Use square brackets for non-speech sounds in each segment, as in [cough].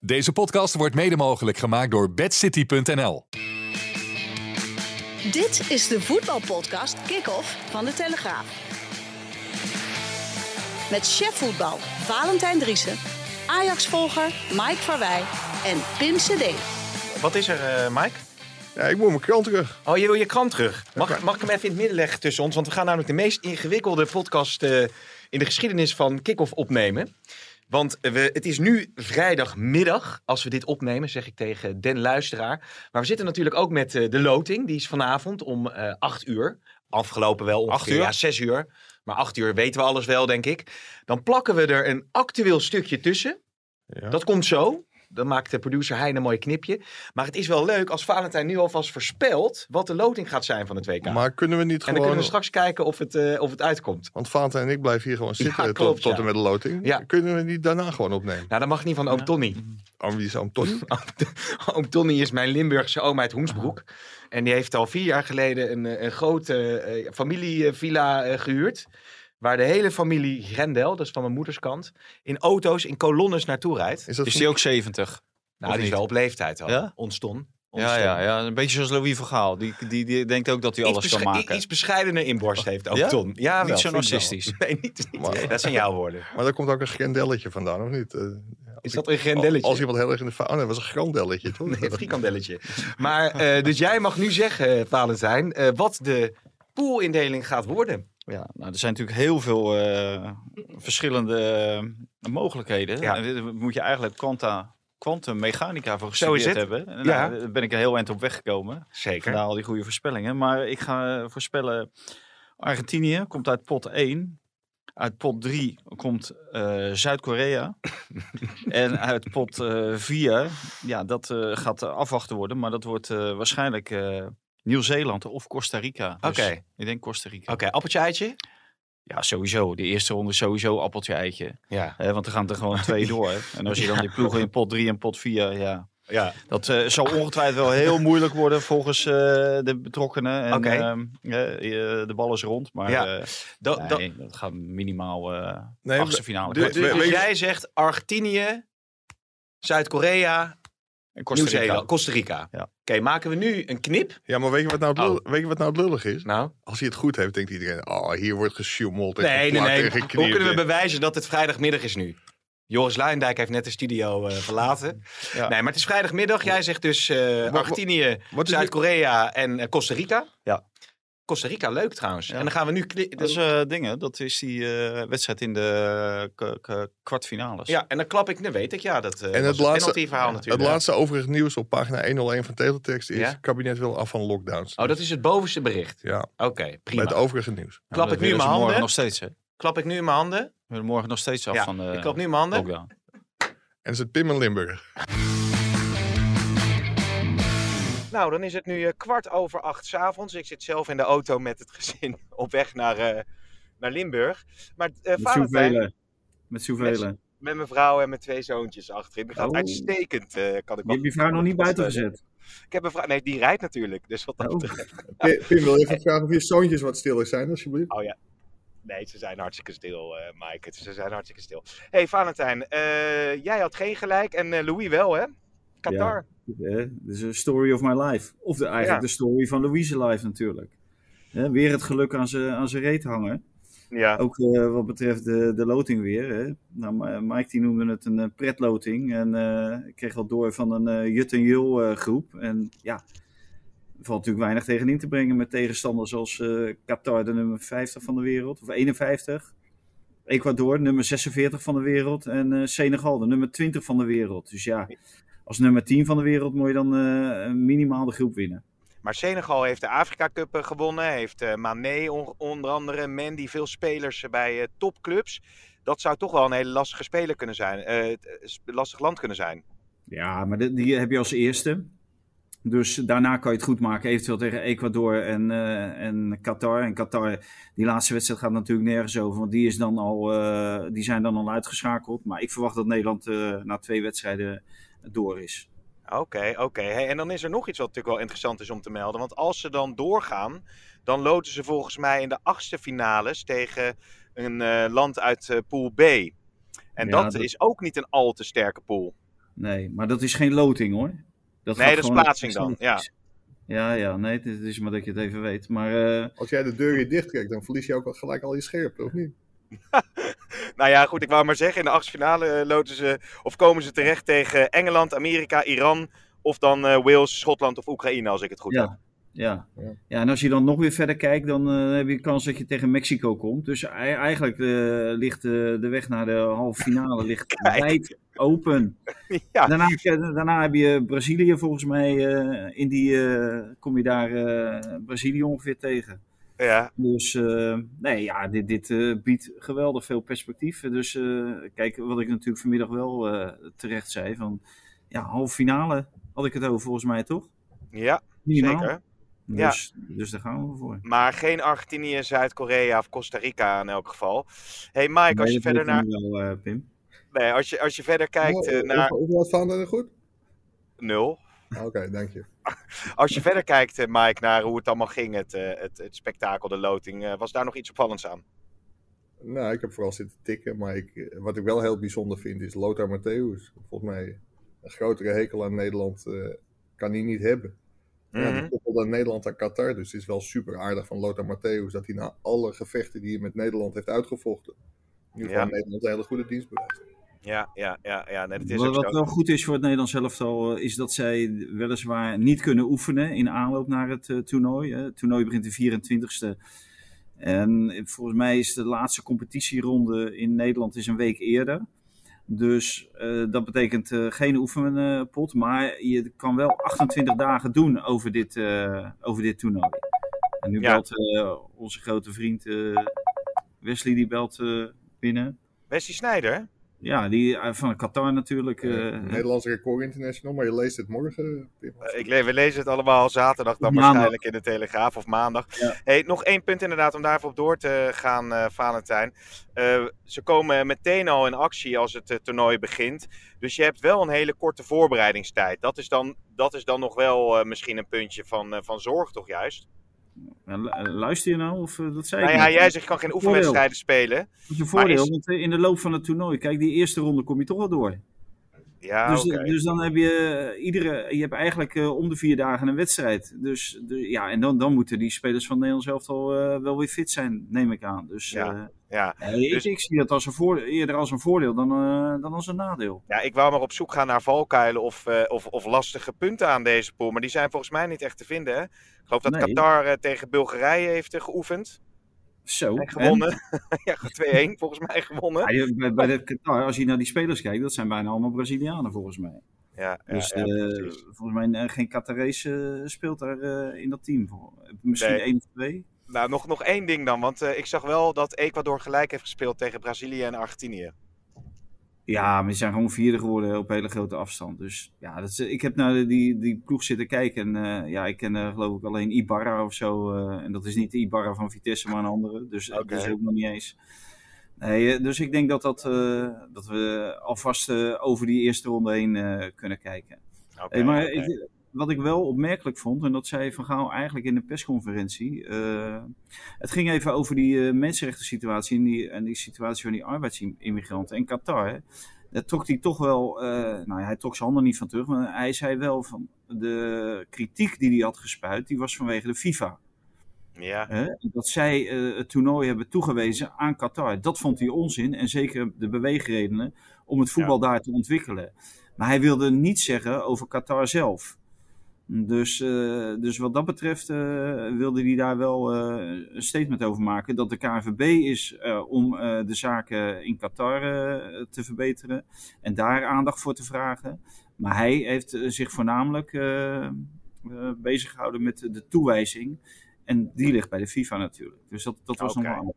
Deze podcast wordt mede mogelijk gemaakt door bedcity.nl. Dit is de voetbalpodcast Kick-Off van de Telegraaf. Met chef voetbal Valentijn Driessen, Ajax-volger Mike Verwij en Pim CD. Wat is er, eh, Mike? Ja, ik moet mijn krant terug. Oh, je wil je krant terug. Mag, mag ik hem even in het midden leggen tussen ons? Want we gaan namelijk de meest ingewikkelde podcast eh, in de geschiedenis van Kick-Off opnemen. Want we, het is nu vrijdagmiddag als we dit opnemen, zeg ik tegen den luisteraar. Maar we zitten natuurlijk ook met eh, de loting. Die is vanavond om eh 8 uur. Afgelopen wel ongeveer, Acht uur? ja, 6 uur. Maar 8 uur weten we alles wel, denk ik. Dan plakken we er een actueel stukje tussen. Ja. Dat komt zo. Dan maakt de producer Hein een mooi knipje. Maar het is wel leuk als Valentijn nu alvast voorspelt wat de loting gaat zijn van het WK. Maar kunnen we niet en dan gewoon... kunnen we straks kijken of het, eh, of het uitkomt. Want Valentijn en ik blijven hier gewoon zitten Ja, tot, klopt, tot ja. en met de loting. Ja. Kunnen we niet daarna gewoon opnemen? Nou, dat mag niet van oom Tony. [laughs] Oh, wie is oom Tony? [laughs] Oom Tony is mijn Limburgse oom uit Hoensbroek. En die heeft al vier jaar geleden een, eh, een grote eh, familievilla eh, gehuurd. Waar de hele familie Grendel, dat is van mijn moeders kant, in auto's, in kolonnes naartoe rijdt. Is dat Is van- die ook 70? Nou, Of die is wel op leeftijd al. Ja? Ontston. Ja, ja, ja, een beetje zoals Louis van Gaal. Die, die, die denkt ook dat hij alles kan maken. iets bescheidener inborst heeft oom Ja? Ton. Ja, Niet wel, zo narcistisch. [laughs] Nee, niet, niet. Maar- dat zijn jouw woorden. Maar daar komt ook een grendelletje vandaan, of niet? Eh, Is dat een grendelletje? Als iemand heel erg in de fa- Oh nee, dat was een grandelletje, toch? [laughs] Nee, een frikandelletje. Maar, eh, dus jij mag nu zeggen, Valentijn, eh, wat de poolindeling gaat worden. Ja, nou, er zijn natuurlijk heel veel eh, verschillende eh, mogelijkheden. Ja. En dit moet je eigenlijk quanta, quantum mechanica voor gestudeerd hebben. En Ja. daar ben ik er heel eind op weggekomen. Zeker. Vandaar al die goede voorspellingen. Maar ik ga eh, voorspellen, Argentinië komt uit pot 1. Uit pot 3 komt Zuid-Korea. [laughs] en uit pot 4, ja, dat gaat afwachten worden. Maar dat wordt waarschijnlijk Nieuw-Zeeland of Costa Rica. Dus Oké. Ik denk Costa Rica. Oké, appeltje eitje? Ja, sowieso. De eerste ronde is sowieso appeltje eitje. Ja. Hè, want er gaan er gewoon twee [laughs] door. En als je dan die ploegen in pot 3 en pot 4, ja. Ja. Dat eh, zal ongetwijfeld wel heel moeilijk worden volgens eh, de betrokkenen. En, Oké. ehm, eh, de bal is rond, maar Ja. eh, Da- da- nee, dat gaat minimaal eh Nee, achtste finale. dus dus jij zegt Argentinië, Zuid-Korea, En Costa Rica. Nieuw-Zeeland, Costa Rica. Ja. Oké, maken we nu een knip? Ja, maar weet je wat nou het, lul- weet je wat nou het lullig is? Nou, Als hij het goed heeft, denkt iedereen... Oh, hier wordt gesjoemeld en nee, nee, geplakt nee. en Hoe geknipt. kunnen we bewijzen dat het vrijdagmiddag is nu? Joris Luijendijk heeft net de studio eh, verlaten. Ja. Nee, maar het is vrijdagmiddag. Jij zegt dus eh, Wat- Argentinië, wat is Zuid-Korea en eh, Costa Rica. Ja. Costa Rica, leuk trouwens. Ja. En dan gaan we nu... Dat is eh, dingen, dat is die eh, wedstrijd in de k- kwartfinales. Ja, en dan klap ik, dan weet ik, ja, dat eh En het een laatste- Het natuurlijk. laatste overige nieuws op pagina 101 van Teletext is... Ja? Het kabinet wil af van lockdowns. Oh, dat is het bovenste bericht. Ja, Oké, prima. het overige nieuws. Klap ik nu in mijn handen? nog steeds, hè? We Klap ik nu in mijn handen? willen morgen nog steeds af ja, van de ik klap nu in mijn handen. lockdown. En is het Pim en Limburg. Nou, dan is het nu eh, kwart over acht 's avonds. Ik zit zelf in de auto met het gezin [laughs] op weg naar, eh, naar Limburg. Maar eh Met zoveel. Met zoveel. met mijn vrouw en mijn twee zoontjes achterin. Die gaat Oh. uitstekend, eh, kan ik Je wel- hebt je vrouw nog niet buiten gezet. Ik heb een vrouw, nee, die rijdt natuurlijk. Dus wat dat Oh. [laughs] Pim, wil even vragen of je zoontjes wat stiller zijn, alsjeblieft? Oh ja. Nee, ze zijn hartstikke stil, eh Mike. Ze zijn hartstikke stil. hey, Valentijn, eh, jij had geen gelijk en eh, Louis wel, hè? Qatar. Dit is een story of my life. Of de, eigenlijk Ja. de story van Louise life natuurlijk. Hè, weer het geluk aan zijn reet hangen. Ja. Ook eh, wat betreft de, de loting weer. Hè. Nou, Mike die noemde het een eh, pretloting. En eh, ik kreeg al door van een Jut en Jul groep. En ja, er valt natuurlijk weinig tegen in te brengen met tegenstanders als Qatar, de nummer 50 van de wereld. Of 51. Ecuador, nummer 46 van de wereld. En Senegal, de nummer 20 van de wereld. Dus ja, als nummer 10 van de wereld moet je dan eh, minimaal de groep winnen. Maar Senegal heeft de Afrika Cup eh, gewonnen. Heeft eh Mané on- onder andere. Mandy, veel spelers bij topclubs. Dat zou toch wel een hele lastige speler kunnen zijn. sp- lastig land kunnen zijn. Ja, maar die, die heb je als eerste. Dus daarna kan je het goed maken, eventueel tegen Ecuador en, en Qatar. En Qatar, die laatste wedstrijd gaat natuurlijk nergens over, want die, is dan al, die zijn dan al uitgeschakeld. Maar ik verwacht dat Nederland na twee wedstrijden door is. Oké, oké. Hey, en dan is er nog iets wat natuurlijk wel interessant is om te melden. Want als ze dan doorgaan, dan loten ze volgens mij in de achtste finales tegen een eh, land uit eh, pool B. En Ja, dat, dat- is ook niet een al te sterke pool. Nee, maar dat is geen loting hoor. Dat Nee, gaat dat is gewoon- plaatsing dan, ja. Ja, ja, nee, het is, maar dat je het even weet. Maar eh, Als jij de deur hier dicht trekt, dan verlies je ook al gelijk al je scherpte, of niet? [laughs] Nou ja, goed, ik wou maar zeggen, in de achtste finale eh, loten ze, of komen ze terecht tegen Engeland, Amerika, Iran, of dan eh, Wales, Schotland of Oekraïne, als ik het goed heb. ja, ja. Ja. ja, en als je dan nog weer verder kijkt, dan eh, heb je kans dat je tegen Mexico komt. Dus ei- eigenlijk eh, ligt de weg naar de halve finale ligt [laughs] Kijk. wijd open. [laughs] Ja. Daarna, heb je- daarna heb je Brazilië volgens mij. eh, in die eh, kom je daar eh, Brazilië ongeveer tegen. Ja, Dus eh, nee, ja, dit, dit eh, biedt geweldig veel perspectief. Dus eh, kijk, wat ik natuurlijk vanmiddag wel eh, terecht zei. Van, ja, halve finale had ik het over volgens mij toch? ja Minimaal. zeker. Ja. Dus, dus daar gaan we voor. Maar geen Argentinië, Zuid-Korea of Costa Rica in elk geval. hey Mike, als je, verder naar, wel, eh, Pim. nee, als je, als je verder kijkt Oh, naar Hoeveel wat van er goed? nul. Oké, dank je. [laughs] Als je verder kijkt, eh, Mike, naar hoe het allemaal ging, het, eh, het, het spektakel, de loting, eh, was daar nog iets opvallends aan? Nou, ik heb vooral zitten tikken, maar ik, wat ik wel heel bijzonder vind is Lothar Matthäus. Volgens mij een grotere hekel aan Nederland kan hij niet hebben. Ja, Mhm. die koppelde Nederland aan Qatar, dus het is wel super aardig van Lothar Matthäus dat hij na alle gevechten die hij met Nederland heeft uitgevochten, in ieder geval Ja. Nederland een hele goede dienst bewijst. Ja, ja, ja, ja. Nee, dat is Wat, wat wel goed is voor het Nederlands elftal eh, is dat zij weliswaar niet kunnen oefenen in aanloop naar het eh, toernooi. hè. Het toernooi begint de 24ste. En volgens mij is de laatste competitieronde in Nederland is een week eerder. Dus eh, dat betekent eh, geen oefenpot, maar je kan wel 28 dagen doen over dit, over dit toernooi. En nu Ja. belt onze grote vriend Wesley, die belt binnen. Wesley Snijder? Ja, die eh, van Qatar natuurlijk. eh, Eh, Nederlands record international, maar je leest het morgen. Eh, Ik le we lezen het allemaal zaterdag dan Maandag. waarschijnlijk in de Telegraaf of maandag. Ja. Hey, nog één punt inderdaad om daar even op door te gaan, eh Valentijn. Eh, ze komen meteen al in actie als het toernooi begint. Dus je hebt wel een hele korte voorbereidingstijd. Dat is dan, dat is dan nog wel eh, misschien een puntje van, eh, van zorg, toch juist? Eh, luister je nou? Of, eh, dat zei Nou ik ja, jij zegt je kan geen oefenwedstrijden spelen. Dat is een maar voordeel, is- want eh, in de loop van het toernooi, kijk, die eerste ronde kom je toch wel door. Ja, dus, dus dan heb je eh, iedere, je hebt eigenlijk eh, om de vier dagen een wedstrijd. Dus de, ja, en dan, dan moeten die spelers van Nederland zelf al eh, wel weer fit zijn, neem ik aan. Dus Ja, ja. dus- ik, ik zie dat als een voor, eerder als een voordeel dan, dan als een nadeel. Ja, ik wou maar op zoek gaan naar valkuilen of, of, of lastige punten aan deze pool. Maar die zijn volgens mij niet echt te vinden. Hè? Ik geloof dat Nee. Qatar tegen Bulgarije heeft geoefend. Zo, En gewonnen. [laughs] ja, 2-1 volgens mij gewonnen. Ja, bij, bij de Qatar, als je naar die spelers kijkt, dat zijn bijna allemaal Brazilianen volgens mij. Ja, ja, Dus ja, eh, volgens mij eh, geen Qatarees eh, speelt daar in dat team. voor. Misschien Nee. één of twee. Nou, nog, nog één ding dan. Want ik zag wel dat Ecuador gelijk heeft gespeeld tegen Brazilië en Argentinië. Ja, maar die zijn gewoon vierde geworden op hele grote afstand. Dus ja, dat is, ik heb naar die, die ploeg zitten kijken. En eh, ja, ik ken eh, geloof ik alleen Ibarra of zo. eh, en dat is niet de Ibarra van Vitesse, maar een andere. Dus dat is ook nog niet eens. Nee, dus ik denk dat, dat, dat we alvast over die eerste ronde heen kunnen kijken. Oké, Hey, maar ik- wat ik wel opmerkelijk vond, en dat zei Van Gaal eigenlijk in de persconferentie. eh, het ging even over die eh mensenrechten situatie en die, en die situatie van die arbeidsimmigranten in Qatar. hè. Daar trok hij toch wel, eh, nou ja, hij trok zijn handen niet van terug, maar hij zei wel van de kritiek die hij had gespuit, die was vanwege de FIFA. Ja? Dat zij het toernooi hebben toegewezen aan Qatar. Dat vond hij onzin en zeker de beweegredenen om het voetbal daar te ontwikkelen. Maar hij wilde niets zeggen over Qatar zelf. Dus, eh, dus wat dat betreft eh, wilde hij daar wel eh, een statement over maken. Dat de KNVB is om de zaken in Qatar te verbeteren. En daar aandacht voor te vragen. Maar hij heeft zich voornamelijk bezig gehouden met de toewijzing. En die ligt bij de FIFA natuurlijk. Dus dat, dat was nog wel.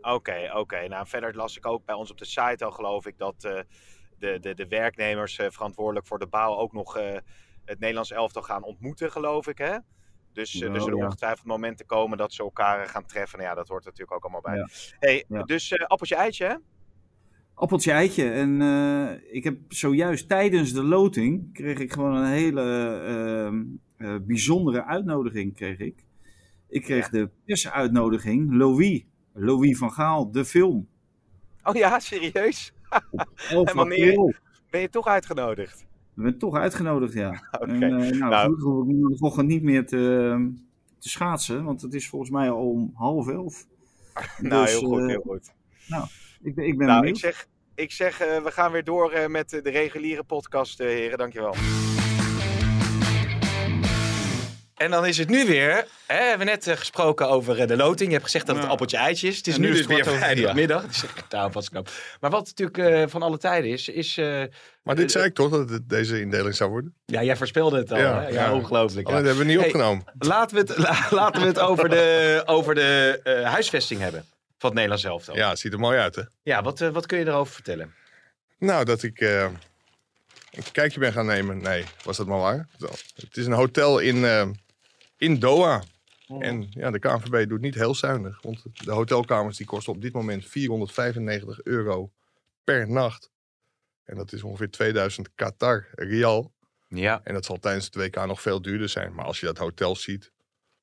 oké, oké. Nou, verder las ik ook bij ons op de site al, geloof ik, dat, de, de, de werknemers verantwoordelijk voor de bouw ook nog het Nederlands elftal gaan ontmoeten, geloof ik. Hè? Dus eh, er Nou, zullen ja. ongetwijfeld momenten komen dat ze elkaar gaan treffen. Nou ja, dat hoort natuurlijk ook allemaal bij. Ja. Hey, Ja. Dus eh, appeltje eitje, hè? Appeltje eitje. En eh, ik heb zojuist tijdens de loting kreeg ik gewoon een hele ehm, eh, bijzondere uitnodiging. Kreeg ik. ik kreeg de persuitnodiging. Louis. Louis van Gaal, de film. Oh ja, serieus? 11 [laughs] En wanneer-. Ben je toch uitgenodigd? Ik ben toch uitgenodigd, ja. [laughs] En, eh, nou, Nou. hoef ik niet meer te, te schaatsen. Want het is volgens mij al om half elf. [laughs] nou, Dus, heel goed, eh, heel goed. Ik ben, ik ben Nou, ik zeg, ik zeg eh, we gaan weer door met de reguliere podcast, heren. Dankjewel. En dan is het nu weer, hè, we hebben net eh, gesproken over eh, de loting. Je hebt gezegd dat het appeltje eitje is. Het is En nu nu is dus het weer kwart over vier. vrijdagmiddag. Het is echt. Maar wat natuurlijk eh, van alle tijden is, is... eh, Maar dit zei ik toch, dat het deze indeling zou worden? ja, jij voorspelde het al. Ja, hè? Ja, ja. ongelooflijk. ja. Alleen dat hebben we niet Hey, opgenomen. Laten we het, la- laten we het over de, over de eh, huisvesting hebben van het Nederlands elftal. Ja, het ziet er mooi uit, hè? Ja, wat, wat kun je erover vertellen? Nou, dat ik eh, een kijkje ben gaan nemen. Nee, was dat maar waar? Zo. Het is een hotel in, eh, in Doha. En ja, de KNVB doet niet heel zuinig. Want de hotelkamers die kosten op dit moment 495 euro per nacht. En dat is ongeveer 2000 Qatar Rial. Ja. En dat zal tijdens het WK nog veel duurder zijn. Maar als je dat hotel ziet,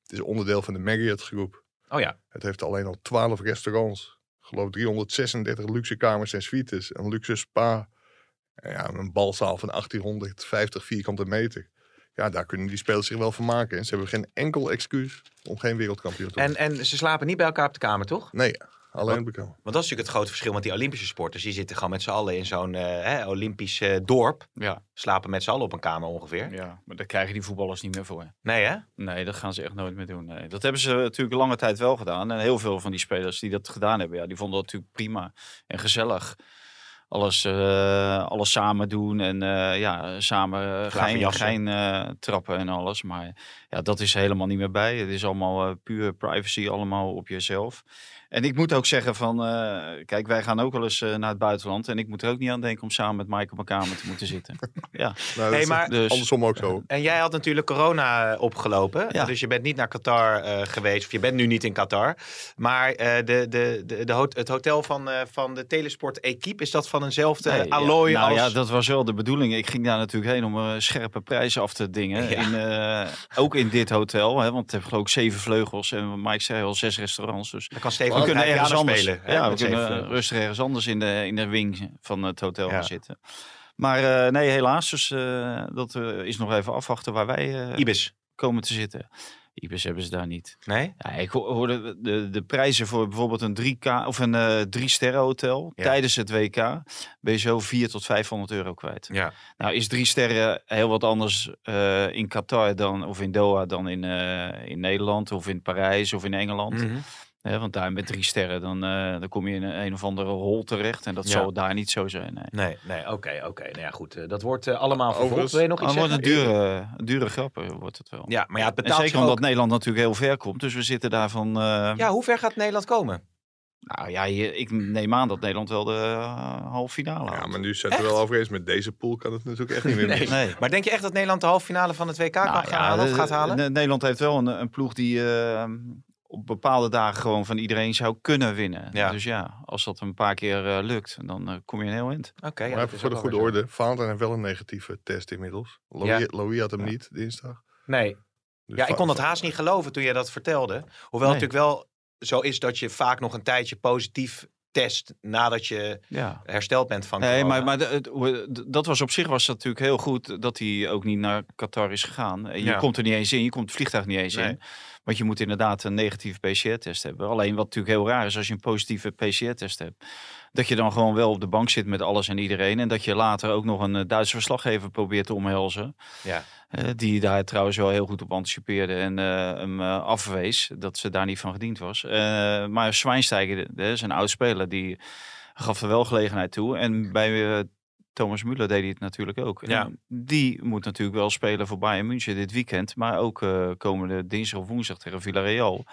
het is onderdeel van de Marriott groep. Oh ja. Het heeft alleen al 12 restaurants. Ik geloof 336 luxe kamers en suites. Een luxe spa. En ja, een balzaal van 1850 vierkante meter. Ja, daar kunnen die spelers zich wel van maken. En ze hebben geen enkel excuus om geen wereldkampioen te worden. En, en ze slapen niet bij elkaar op de kamer, toch? Nee, alleen bekend. Want dat is natuurlijk het grote verschil met die Olympische sporters. Die zitten gewoon met z'n allen in zo'n eh, hè, Olympisch eh, dorp. Ja, Slapen met z'n allen op een kamer ongeveer. ja, maar daar krijgen die voetballers niet meer voor. Nee, hè? Nee, dat gaan ze echt nooit meer doen. Nee. Dat hebben ze natuurlijk lange tijd wel gedaan. En heel veel van die spelers die dat gedaan hebben, ja, die vonden dat natuurlijk prima en gezellig. Alles, eh, alles samen doen en eh, ja, samen gein, Klaverjassen. gein eh, trappen en alles. Maar ja, dat is helemaal niet meer bij. Het is allemaal puur privacy, allemaal op jezelf. En ik moet ook zeggen van, eh, kijk, wij gaan ook wel eens eh, naar het buitenland. En ik moet er ook niet aan denken om samen met Mike op mijn kamer te moeten zitten. [laughs] ja, Nou, dat Hey, maar- dus, andersom ook zo. En jij had natuurlijk corona eh, opgelopen. Ja. Dus je bent niet naar Qatar eh, geweest. Of je bent nu niet in Qatar. Maar eh, de, de, de, de het hotel van, eh, van de Telesport Equipe, is dat van eenzelfde Nee, ja. allooi Nou als... ja, dat was wel de bedoeling. Ik ging daar natuurlijk heen om scherpe prijzen af te dingen. Ja. In, eh, ook in dit hotel, hè, want het heeft geloof ik zeven vleugels. En Mike zei al zes restaurants. Dus Dan kan Steven kunnen ergens anders, spelen. hè, ja, we kunnen vleugels. rustig ergens anders in de, in de wing van het hotel gaan zitten. Maar eh, nee, helaas. Dus eh, dat eh, is nog even afwachten waar wij eh, Ibis. komen te zitten. Ibis hebben ze daar niet. Nee? Ja, ik ho- hoorde de, de prijzen voor bijvoorbeeld een 3K of een eh drie sterren hotel Ja. tijdens het WK ben je zo 4 tot 500 euro kwijt. Ja. Nou is drie sterren heel wat anders eh, in Qatar dan of in Doha dan in, eh, in Nederland of in Parijs of in Engeland. Mhm. Hè, want daar met drie sterren dan, eh, dan kom je in een, een of andere hol terecht en dat Ja. zal daar niet zo zijn. Nee. Nee, nee, oké, oké. Nou ja, goed. eh, dat wordt eh, allemaal vervolgd. Wil je nog iets Ah, wordt een dure, dure grap wordt het wel. Ja, maar ja, het en betaalt zeker zich omdat ook. Nederland natuurlijk heel ver komt. Dus we zitten daar van... eh, Ja, hoe ver gaat Nederland komen? Nou ja, je- ik neem aan dat Nederland wel de halve finale Ja, haalt. maar nu zijn we wel over eens. Met deze pool kan het natuurlijk echt niet meer. Nee. Nee. Maar denk je echt dat Nederland de halve finale van het WK kan Nou gaan ja, halen of gaat halen? de- Nederland heeft wel een, een ploeg die eh, op bepaalde dagen gewoon van iedereen zou kunnen winnen. Ja. Dus ja, als dat een paar keer eh, lukt, dan eh, kom je een heel eind. Oké, ja, maar even is voor de goede orde. Valentijn heeft wel een negatieve test inmiddels. Louis, Ja. Louis had hem Ja. niet dinsdag. Nee, Dus ja, ik kon dat haast niet geloven toen jij dat vertelde. Hoewel Nee. het natuurlijk wel zo is dat je vaak nog een tijdje positief test nadat je Ja. hersteld bent van Nee, maar, maar de- dat was op zich was dat natuurlijk heel goed dat hij ook niet naar Qatar is gegaan. Je Ja. komt er niet eens in, je komt het vliegtuig niet eens Nee. in. Want je moet inderdaad een negatieve PCR-test hebben. Alleen wat natuurlijk heel raar is als je een positieve PCR-test hebt. Dat je dan gewoon wel op de bank zit met alles en iedereen. En dat je later ook nog een eh, Duitse verslaggever probeert te omhelzen. Ja. Eh, die daar trouwens wel heel goed op anticipeerde en eh, hem afwees. Dat ze daar niet van gediend was. Maar Schweinsteiger, dat is een oud speler, die gaf er wel gelegenheid toe. En bij Thomas Müller deed het natuurlijk ook. En Ja. Die moet natuurlijk wel spelen voor Bayern München dit weekend. Maar ook eh, komende dinsdag of woensdag tegen Villarreal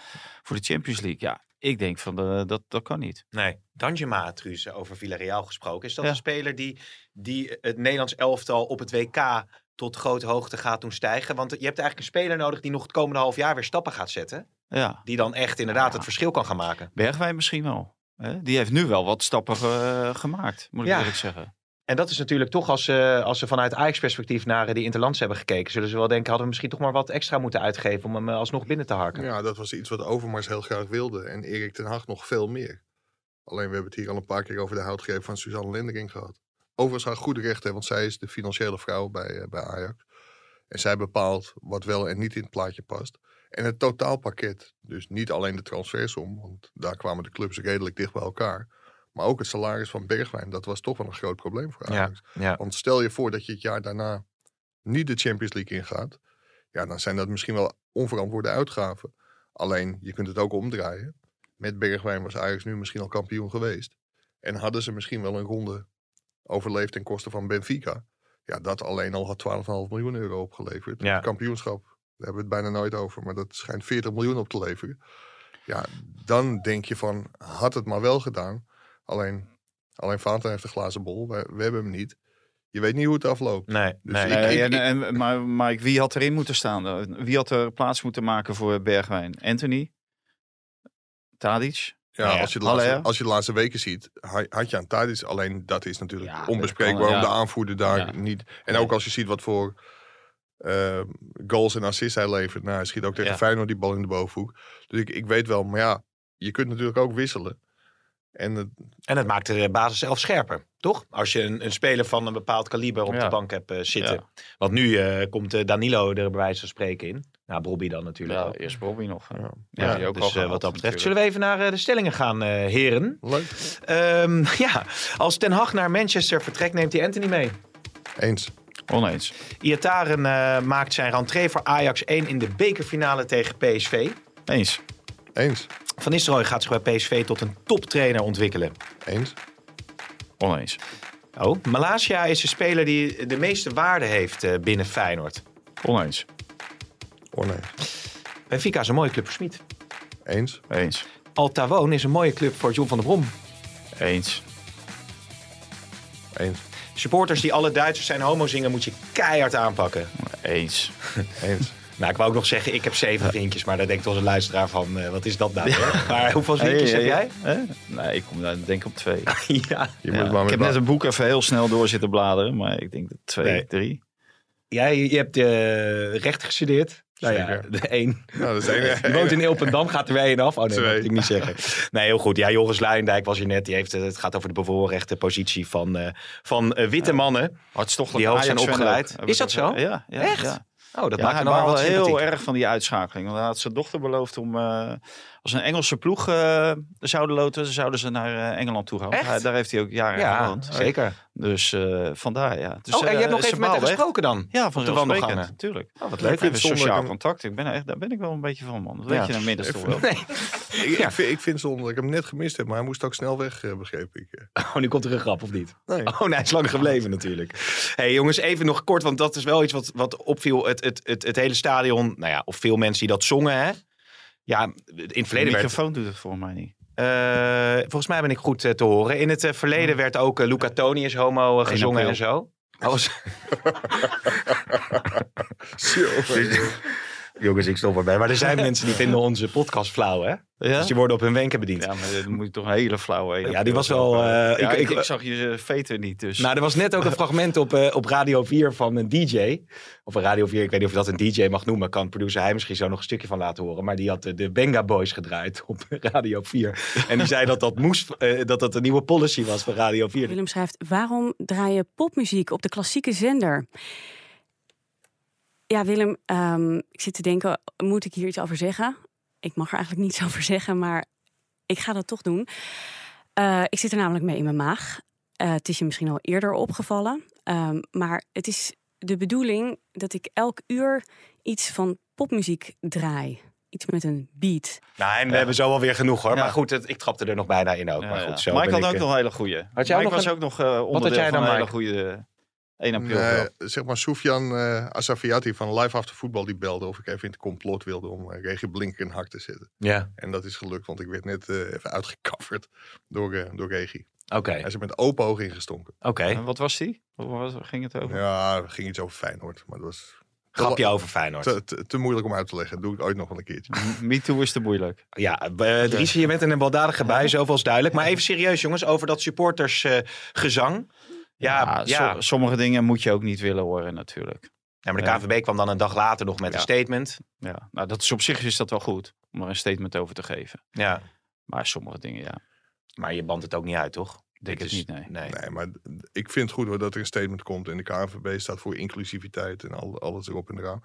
voor de Champions League. Ja, ik denk van de, dat, dat kan niet. Nee, Danjema, Truus, over Villarreal gesproken. Is dat Ja. een speler die, die het Nederlands elftal op het WK tot grote hoogte gaat doen stijgen? Want je hebt eigenlijk een speler nodig die nog het komende half jaar weer stappen gaat zetten. Ja, Die dan echt inderdaad het verschil kan gaan maken. Bergwijn misschien wel. Hè? Die heeft nu wel wat stappen ge- gemaakt, moet ik eerlijk zeggen. En dat is natuurlijk toch, als ze, als ze vanuit Ajax-perspectief naar eh, die Interlands hebben gekeken, zullen ze wel denken, hadden we misschien toch maar wat extra moeten uitgeven om hem eh, alsnog binnen te harken. Ja, dat was iets wat Overmars heel graag wilde. En Erik ten Hag nog veel meer. Alleen we hebben het hier al een paar keer over de houtgreep van Suzanne Lindering gehad. Overigens haar goede recht, hè, want zij is de financiële vrouw bij, eh, bij Ajax. En zij bepaalt wat wel en niet in het plaatje past. En het totaalpakket, dus niet alleen de transfersom, want daar kwamen de clubs redelijk dicht bij elkaar. Maar ook het salaris van Bergwijn, dat was toch wel een groot probleem voor Ja, Ajax. ja. Want stel je voor dat je het jaar daarna niet de Champions League ingaat. Ja, dan zijn dat misschien wel onverantwoorde uitgaven. Alleen, je kunt het ook omdraaien. Met Bergwijn was Ajax nu misschien al kampioen geweest. En hadden ze misschien wel een ronde overleefd ten koste van Benfica. Ja, dat alleen al had 12,5 miljoen euro opgeleverd. Ja. Het kampioenschap, daar hebben we het bijna nooit over. Maar dat schijnt 40 miljoen op te leveren. Ja, dan denk je van, had het maar wel gedaan. Alleen, alleen Vaten heeft een glazen bol. We, we hebben hem niet. Je weet niet hoe het afloopt. Nee, Dus nee. ik- Nee, ik- en, en, maar Mike, wie had erin moeten staan? Wie had er plaats moeten maken voor Bergwijn? Anthony? Tadic? Ja, Nou ja, als, je de laatste, als je de laatste weken ziet, ha- had je aan Tadic. Alleen dat is natuurlijk Ja, onbespreekbaar kan, om de aanvoerder daar Ja. niet. En ook als je ziet wat voor eh, goals en assists hij levert. Nou, hij schiet ook tegen Ja. Feyenoord die bal in de bovenhoek. Dus ik, ik weet wel, maar ja, je kunt natuurlijk ook wisselen. En het, En het maakt de basis zelf scherper, toch? Als je een, een speler van een bepaald kaliber op Ja. de bank hebt eh, zitten. Ja. Want nu eh, komt eh, Danilo er bij wijze van spreken in. Nou, Bobby dan natuurlijk Ja, ook. eerst Bobby nog. Ja. Ja, Ja, die ook dus al wat dat betreft. natuurlijk. Zullen we even naar de stellingen gaan, heren? leuk. Ehm, [laughs] ja, als Ten Hag naar Manchester vertrekt, neemt hij Anthony mee. Eens. Oneens. Iataren eh, maakt zijn rentree voor Ajax 1 in de bekerfinale tegen PSV. Eens. Eens. Van Nistelrooy gaat zich bij PSV tot een toptrainer ontwikkelen. Eens. Oneens. Oh, Malasia is de speler die de meeste waarde heeft eh, binnen Feyenoord. Oneens. Oneens. Benfica is een mooie club voor Smit. Eens. Eens. Altawoon is een mooie club voor John van der Brom. Eens. Eens. Supporters die alle Duitsers zijn homo zingen, moet je keihard aanpakken. Eens. Eens. [laughs] Nou, ik wou ook nog zeggen, ik heb zeven vriendjes, maar daar denkt onze luisteraar van, eh, wat is dat nou? hè? Maar [laughs] hoeveel vriendjes heb jij? Hè? Nee, ik kom daar denk ik op twee. [laughs] ja. Je Ja, moet maar ik heb net een boek even heel snel door zitten bladeren, maar ik denk dat twee, Nee. drie. Jij je hebt eh recht gestudeerd. Nou ja, de één. Nou, dat is één. [laughs] Die woont in Ilpendam, gaat er weer één af. Oh nee, dat Twee. moet ik niet zeggen. Nee, heel goed. Ja, Joris Luijendijk was hier net. Die heeft, het het gaat over de bevoorrechte positie van, eh, van eh, witte mannen. Hartstochtelijk Die hoog zijn opgeleid. Is dat zo? Ja, ja. Echt? Ja. Oh, dat ja, maakt hem wel heel erg van die uitschakeling. Want hij had zijn dochter beloofd om, eh, als een Engelse ploeg eh, zouden loten, zouden ze naar eh, Engeland toe gaan. Hij- daar heeft hij ook jaren Ja, gewoond. zeker. Dus eh, vandaar, ja. Dus, oh, en je hebt nog even met echt. gesproken dan? Ja, van de wandelgangen. Natuurlijk. Oh, wat leuk. Even sociaal ik contact. Ik ben er echt, daar ben ik wel een beetje van, man. Dat weet Ja. je minstens toch wel. Nee. Ik, Ja. ik, vind, ik vind het zonde dat ik hem net gemist heb, maar hij moest ook snel weg, eh, begreep ik. Oh, nu komt er een grap, of niet? Nee. Oh, nee, hij is lang gebleven natuurlijk. hey, jongens, even nog kort, want dat is wel iets wat, wat opviel. Het, het, het, het hele stadion, nou ja, of veel mensen die dat zongen, hè? Ja, in het De verleden werd... microfoon doet het voor mij niet. eh, volgens mij ben ik goed eh, te horen. In het eh, verleden werd ook Luca Toni is homo gezongen en zo. [laughs] Oh, was- [laughs] Jongens, ik stop erbij. Maar er zijn [laughs] mensen die vinden onze podcast flauw, hè? Ja? Dus die worden op hun wenken bediend. Ja, maar dan moet je toch een hele flauwe... Ja, die was wel, eh, ja, ik- ik, zag je veter niet, dus... Nou, er was net ook een [laughs] fragment op, eh, op Radio 4 van een DJ. Of een Radio 4, ik weet niet of je dat een DJ mag noemen. Kan producer hij misschien zo nog een stukje van laten horen. Maar die had de, de Benga Boys gedraaid op [laughs] Radio 4. En die zei dat dat, moest, eh, dat dat een nieuwe policy was van Radio 4. Willem schrijft: Waarom draai je popmuziek op de klassieke zender? Ja, Willem, ehm, ik zit te denken: moet ik hier iets over zeggen? Ik mag er eigenlijk niets [laughs] over zeggen, maar ik ga dat toch doen. Eh, ik zit er namelijk mee in mijn maag. Eh, het is je misschien al eerder opgevallen. Ehm, maar het is de bedoeling dat ik elk uur iets van popmuziek draai. iets met een beat. Nou, en we hebben zo alweer genoeg hoor. Ja. Maar goed, het- ik trapte er nog bijna in ook. Ja, maar goed, zo Mike had ik, ook eh, nog een hele goeie. Had jij Mike nog was een- ook nog eh onderdeel jij dan, van een hele Mike? goede 1 april. Nee, grap. zeg maar, Sofian eh Asafiati van Live After Voetbal die belde of ik even in het complot wilde om uh, Regie Blink in hak te zetten. Ja, En dat is gelukt, want ik werd net eh, even uitgekafferd door, eh, door Regie. oké. Hij is er met open ogen ingestonken. Oké. En wat was die? Wat was, ging het over? Ja, er ging iets over Feyenoord, maar dat was Grapje over Feyenoord. te, te, te moeilijk om uit te leggen. Doe ik ooit nog wel een keertje. [laughs] Me Too is te moeilijk. Ja, uh, Dries, je bent in een baldadige bui, zoveel is duidelijk. Maar even serieus, jongens, over dat supportersgezang. ja, ja, Ja, so- sommige dingen moet je ook niet willen horen natuurlijk. ja, maar de KVB kwam dan een dag later nog met Ja. een statement. Ja, nou, dat is op zich is dat wel goed om er een statement over te geven. Ja, Maar sommige dingen, ja, maar je bandt het ook niet uit, toch? denk het is- niet, nee. Nee, maar ik vind het goed hoor, dat er een statement komt. En de KNVB staat voor inclusiviteit en al, alles erop en eraan.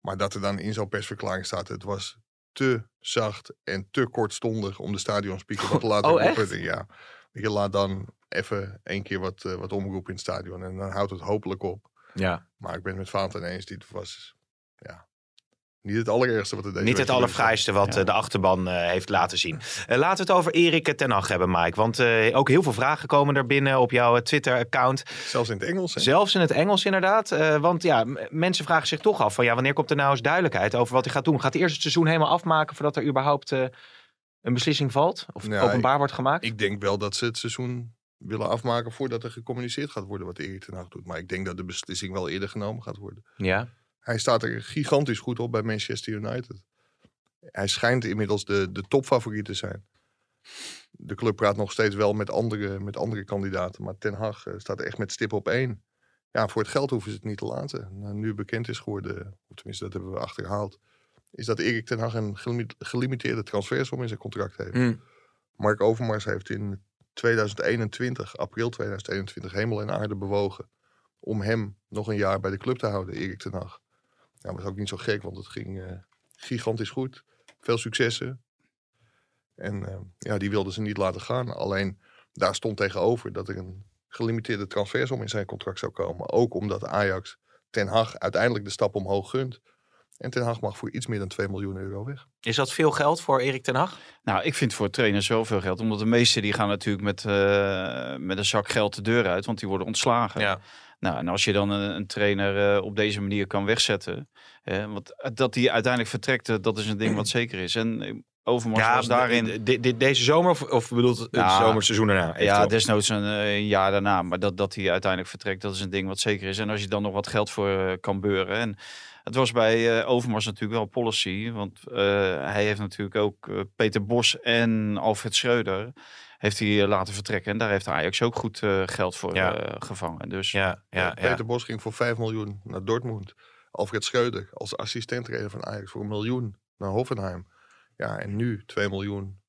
Maar dat er dan in zo'n persverklaring staat, het was te zacht en te kortstondig om de stadionspeaker wat te [laughs] laten Oh, roepen. Ja, je laat dan even één keer wat, eh, wat omroepen in het stadion en dan houdt het hopelijk op. Ja. Maar ik ben het met Valentijn eens, dit was ja, niet het allerergste wat er deze Niet het allerfraaiste wat Ja. eh, de achterban eh, heeft laten zien. Laten we het over Erik ten Hag hebben, Mike. Want ook heel veel vragen komen er binnen op jouw Twitter-account. Zelfs in het Engels. hè? Zelfs in het Engels inderdaad. Want ja, mensen vragen zich toch af van ja, wanneer komt er nou eens duidelijkheid over wat hij gaat doen? Gaat hij eerst het seizoen helemaal afmaken voordat er überhaupt een beslissing valt? Of openbaar wordt gemaakt? Ik denk wel dat ze het seizoen willen afmaken voordat er gecommuniceerd gaat worden wat Erik ten Hag doet. Maar ik denk dat de beslissing wel eerder genomen gaat worden. ja. Hij staat er gigantisch goed op bij Manchester United. Hij schijnt inmiddels de, de topfavoriet te zijn. De club praat nog steeds wel met andere, met andere kandidaten. Maar Ten Hag eh, staat echt met stip op één. Ja, voor het geld hoeven ze het niet te laten. Nou, nu bekend is geworden, of tenminste dat hebben we achterhaald... is dat Erik Ten Hag een gelimi- gelimiteerde transfersom in zijn contract heeft. Mm. Mark Overmars heeft in 2021, april 2021, hemel en aarde bewogen om hem nog een jaar bij de club te houden, Erik ten Hag. Ja, was ook niet zo gek, want het ging eh, gigantisch goed. Veel successen. En eh, ja, die wilden ze niet laten gaan. Alleen daar stond tegenover dat er een gelimiteerde transfersom in zijn contract zou komen. Ook omdat Ajax Ten Hag uiteindelijk de stap omhoog gunt. En Ten Hag mag voor iets meer dan 2 miljoen euro weg. Is dat veel geld voor Erik ten Hag? Nou, ik vind voor trainers zoveel geld. Omdat de meesten die gaan natuurlijk met, eh, met een zak geld de deur uit. Want die worden ontslagen. Ja. Nou, en als je dan een, een trainer eh, op deze manier kan wegzetten. hè, want dat die uiteindelijk vertrekt, eh, dat is een ding wat [clears throat] zeker is. En Overmars was daarin... deze zomer of, of bedoelt het Ja. zomerseizoen erna? Ja, desnoods een, eh, een jaar daarna. Maar dat, dat hij uiteindelijk vertrekt, dat is een ding wat zeker is. En als je dan nog wat geld voor eh, kan beuren. En het was bij eh, Overmars natuurlijk wel policy. Want eh, hij heeft natuurlijk ook Peter Bos en Alfred Schreuder heeft hij laten vertrekken. En daar heeft Ajax ook goed geld voor Ja. gevangen. Dus ja, ja, ja. Peter Bos ging voor 5 miljoen naar Dortmund. Alfred Schreuder als assistent-trainer van Ajax voor een miljoen naar Hoffenheim. Ja, en nu 2 miljoen,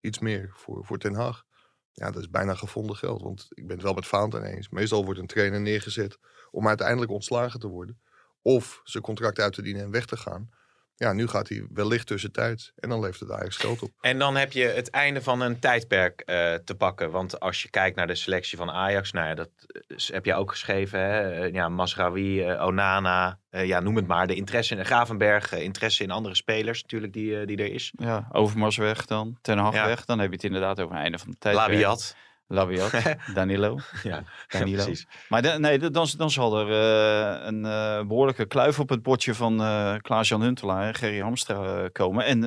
iets meer voor, voor Ten Hag. Ja, dat is bijna gevonden geld. Want ik ben het wel met Valentijn eens. Meestal wordt een trainer neergezet om uiteindelijk ontslagen te worden. Of zijn contract uit te dienen en weg te gaan. Ja, nu gaat hij wellicht tussentijds. En dan levert het Ajax geld op. En dan heb je het einde van een tijdperk eh, te pakken. Want als je kijkt naar de selectie van Ajax, nou ja, dat heb jij ook geschreven. Hè? Eh, Ja, Masraoui, eh, Onana, eh, ja, noem het maar. De interesse in Gravenberg, interesse in andere spelers natuurlijk die, die er is. ja, Overmars weg dan, Ten Hag Ja. weg. Dan heb je het inderdaad over het einde van de tijd. Labiat. Labiat, [laughs] Danilo. Ja, Danilo. precies. Maar de- nee, dan, dan zal er eh, een eh, behoorlijke kluif op het bordje van eh Klaas-Jan Huntelaar en Gerry Hamstra komen. En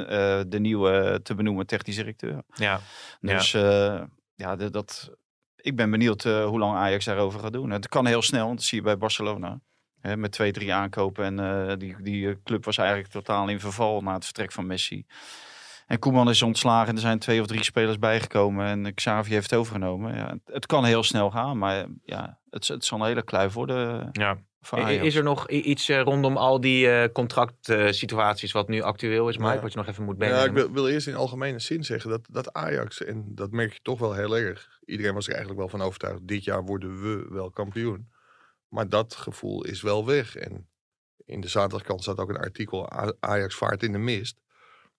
de nieuwe te benoemen technisch directeur. Ja. Dus ja, ja de- dat, ik ben benieuwd hoe lang Ajax daarover gaat doen. Het kan heel snel, want dat zie je bij Barcelona. Hè, met twee, drie aankopen. En die, die club was eigenlijk totaal in verval na het vertrek van Messi. En Koeman is ontslagen en er zijn twee of drie spelers bijgekomen. En Xavi heeft overgenomen. Ja, het, kan heel snel gaan, maar ja, het, het zal een hele kluif worden ja. I- Ajax. Is er nog iets eh, rondom al die eh contractsituaties wat nu actueel is, Mike? Ja. Wat je nog even moet Ja, brengen? ik wil, wil eerst in algemene zin zeggen dat, dat Ajax, en dat merk je toch wel heel erg. Iedereen was er eigenlijk wel van overtuigd, dit jaar worden we wel kampioen. Maar dat gevoel is wel weg. En in de zaterdagkant staat ook een artikel, Ajax vaart in de mist.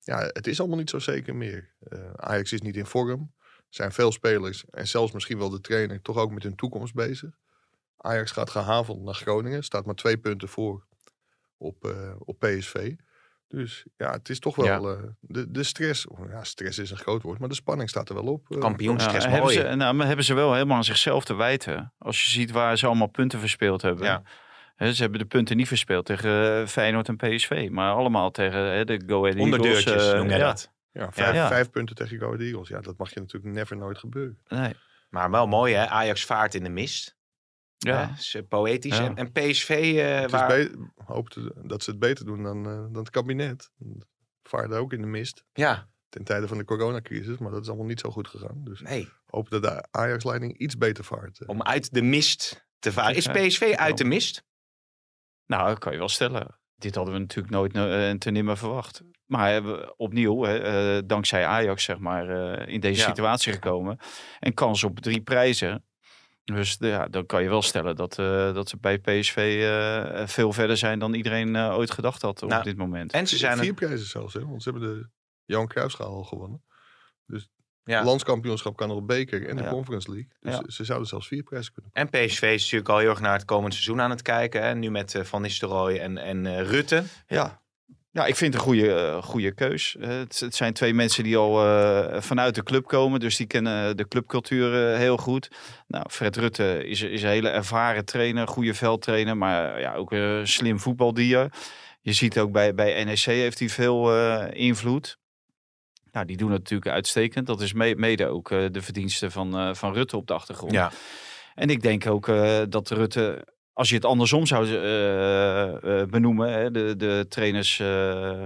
Ja, het is allemaal niet zo zeker meer. Eh, Ajax is niet in vorm. Er zijn veel spelers en zelfs misschien wel de trainer toch ook met hun toekomst bezig. Ajax gaat gehavend naar Groningen, staat maar twee punten voor op, eh, op PSV. Dus ja, het is toch wel Ja. eh, de, de stress. oh, Ja, stress is een groot woord, maar de spanning staat er wel op. eh. Kampioenstress, Ja, hebben, ze, nou, maar hebben ze wel helemaal aan zichzelf te wijten. Als je ziet waar ze allemaal punten verspeeld hebben. Ja. Hè, ze hebben de punten niet verspeeld tegen eh, Feyenoord en PSV. Maar allemaal tegen hè, de Go Ahead Eagles. Onderdeurtjes eh, noem jij ja. dat. Ja, vijf, Ja. vijf punten tegen Go Ahead Eagles. Ja, dat mag je natuurlijk never nooit gebeuren. Nee. Maar wel mooi hè, Ajax vaart in de mist. Ja. Ja. is, eh, poëtisch. Ja. En, en PSV, eh, is waar... dat ze het beter doen dan, eh, dan het kabinet. Vaarde ook in de mist Ja, ten tijde van de coronacrisis, maar dat is allemaal niet zo goed gegaan. Dus nee. hoop dat de Ajax-leiding iets beter vaart. eh. Om uit de mist te varen. Is PSV uit de mist? Nou, dat kan je wel stellen. Dit hadden we natuurlijk nooit eh, en ten nimmer verwacht. Maar hebben we opnieuw, hè, eh, dankzij Ajax, zeg maar, eh, in deze Ja. situatie gekomen. En kans op drie prijzen. Dus ja, dan kan je wel stellen dat, eh, dat ze bij PSV eh, veel verder zijn dan iedereen ooit gedacht had op Nou, dit moment. En ze zijn... Vier een- prijzen zelfs, hè? want ze hebben de Johan Cruijffschaal al gewonnen. Ja. Landskampioenschap kan nog beker en de Ja. Conference League. Dus Ja. ze, zouden zelfs vier prijzen kunnen En PSV is natuurlijk al heel erg naar het komend seizoen aan het kijken. Hè? Nu met eh, Van Nistelrooy en, en eh, Rutte. Ja. Ja, ik vind het een goede, eh, goede keus. Het, het zijn twee mensen die al eh, vanuit de club komen, dus die kennen de clubcultuur heel goed. Nou, Fred Rutte is, is een hele ervaren trainer, goede veldtrainer, maar ja, ook een slim voetbaldier. Je ziet ook bij, bij NEC heeft hij veel eh, invloed. Nou, die doen het natuurlijk uitstekend. Dat is me- mede ook eh, de verdienste van, eh, van Rutte op de achtergrond. Ja. En ik denk ook eh, dat Rutte, als je het andersom zou eh, eh, benoemen, hè, de, de trainers. eh,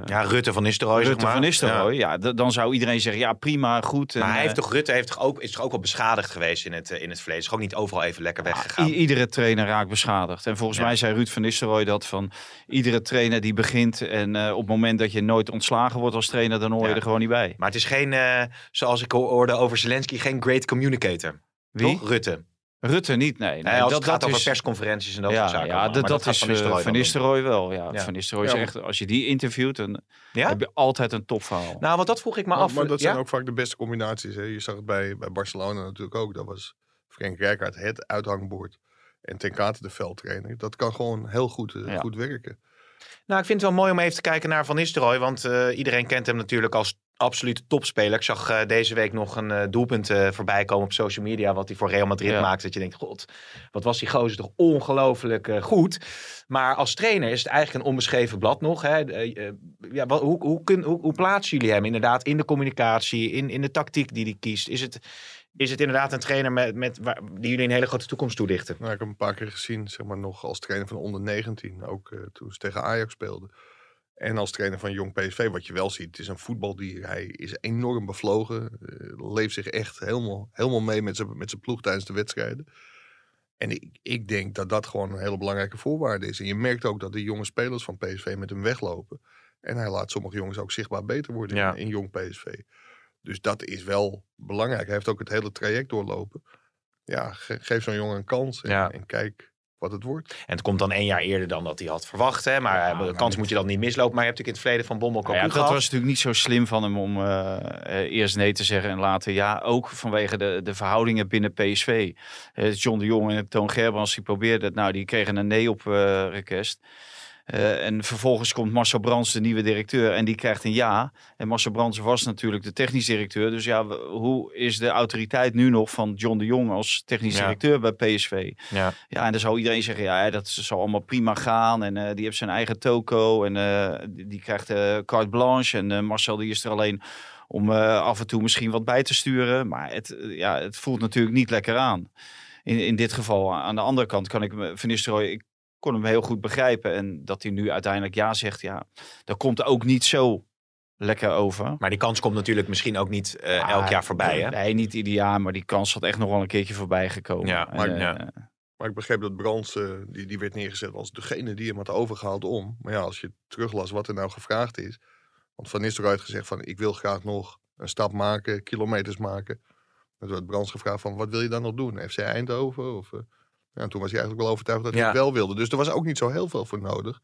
Ja, Rutte van Nistelrooy, zeg Rutte maar. van Nistelrooy, Ja. dan zou iedereen zeggen, ja prima, goed. Maar hij heeft toch, Rutte heeft toch ook, is toch ook wel beschadigd geweest in het, in het verleden. Is gewoon niet overal even lekker weggegaan. i- iedere trainer raakt beschadigd. En volgens Ja. mij zei Ruud van Nistelrooy dat van iedere trainer die begint en op het moment dat je nooit ontslagen wordt als trainer, dan hoor je er gewoon niet bij. Maar het is geen, zoals ik hoorde over Zelensky, geen great communicator. Wie? Toch? Rutte. Rutte niet, nee. nee Nee, als dat, het gaat dat over is, persconferenties en dat ja, soort zaken. ja, dat, is Van eh, Nistelrooy Van. Nistelrooy wel. Ja, Ja. Van Nistelrooy Ja, is echt, als je die interviewt, dan Ja? heb je altijd een topverhaal. Nou, want dat vroeg ik me Maar, af. maar dat ja? zijn ook vaak de beste combinaties. Hè? Je zag het bij, bij Barcelona natuurlijk ook. Dat was Frank Rijkaard het uithangbord. En Ten Kate de veldtrainer. Dat kan gewoon heel goed, eh, Ja. goed werken. Nou, ik vind het wel mooi om even te kijken naar Van Nistelrooy. Want eh, iedereen kent hem natuurlijk als absolute topspeler. Ik zag eh, deze week nog een eh, doelpunt eh, voorbij komen op social media. Wat hij voor Real Madrid Ja. maakte. Dat je denkt, god, wat was die gozer toch ongelooflijk eh, goed. Maar als trainer is het eigenlijk een onbeschreven blad nog. Hè? Ja, wat, hoe, hoe, kun, hoe, hoe plaatsen jullie hem inderdaad in de communicatie, in, in de tactiek die hij kiest? Is het, is het inderdaad een trainer met, met, waar, die jullie een hele grote toekomst toedichten? Nou, ik heb hem een paar keer gezien, zeg maar nog als trainer van onder 19. Ook eh, toen ze tegen Ajax speelden. En als trainer van Jong PSV, wat je wel ziet, het is een voetbaldier. Hij is enorm bevlogen. eh, leeft zich echt helemaal, helemaal mee met zijn, met zijn ploeg tijdens de wedstrijden. En ik, ik denk dat dat gewoon een hele belangrijke voorwaarde is. En je merkt ook dat de jonge spelers van PSV met hem weglopen. En hij laat sommige jongens ook zichtbaar beter worden Ja. in, in Jong PSV. Dus dat is wel belangrijk. Hij heeft ook het hele traject doorlopen. Ja, ge- geef zo'n jongen een kans en, Ja. en kijk wat het wordt. En het komt dan één jaar eerder dan dat hij had verwacht. Hè? Maar Ja, eh, de maar kans moet je dan niet mislopen. Maar je hebt natuurlijk in het verleden van Bommel Nou ja, dat gehad. was natuurlijk niet zo slim van hem om eh, eh, eerst nee te zeggen en later ja. Ook vanwege de, de verhoudingen binnen PSV. Eh, John de Jong en Toon Gerbrands die probeerden het. Nou, die kregen een nee op eh, request. Eh, en vervolgens komt Marcel Brands, de nieuwe directeur, en die krijgt een ja. En Marcel Brands was natuurlijk de technisch directeur. Dus ja, hoe is de autoriteit nu nog van John de Jong als technisch Ja. directeur bij PSV? Ja. Ja, en dan zou iedereen zeggen, ja, dat zal allemaal prima gaan. En eh, die heeft zijn eigen toko en eh, die, die krijgt carte blanche. En Marcel die is er alleen om af en toe misschien wat bij te sturen. Maar het, ja, het voelt natuurlijk niet lekker aan. In, in dit geval, aan de andere kant kan ik me, Van Nistelrooy, ik kon hem heel goed begrijpen. En dat hij nu uiteindelijk ja zegt, ja, dat komt ook niet zo lekker over. Maar die kans komt natuurlijk misschien ook niet eh, Ah, elk jaar voorbij. Hè? Nee, niet ideaal, maar die kans had echt nog wel een keertje voorbij gekomen. Ja, maar- eh, ja. Maar ik begreep dat Brands, eh, die, die werd neergezet als degene die hem had overgehaald om. Maar ja, als je teruglas wat er nou gevraagd is. Want Van Nistelrooy had gezegd van, ik wil graag nog een stap maken, kilometers maken. En toen werd Brands gevraagd van, wat wil je dan nog doen? FC Eindhoven? Of, eh, ja, en toen was hij eigenlijk wel overtuigd dat hij Ja. het wel wilde. Dus er was ook niet zo heel veel voor nodig.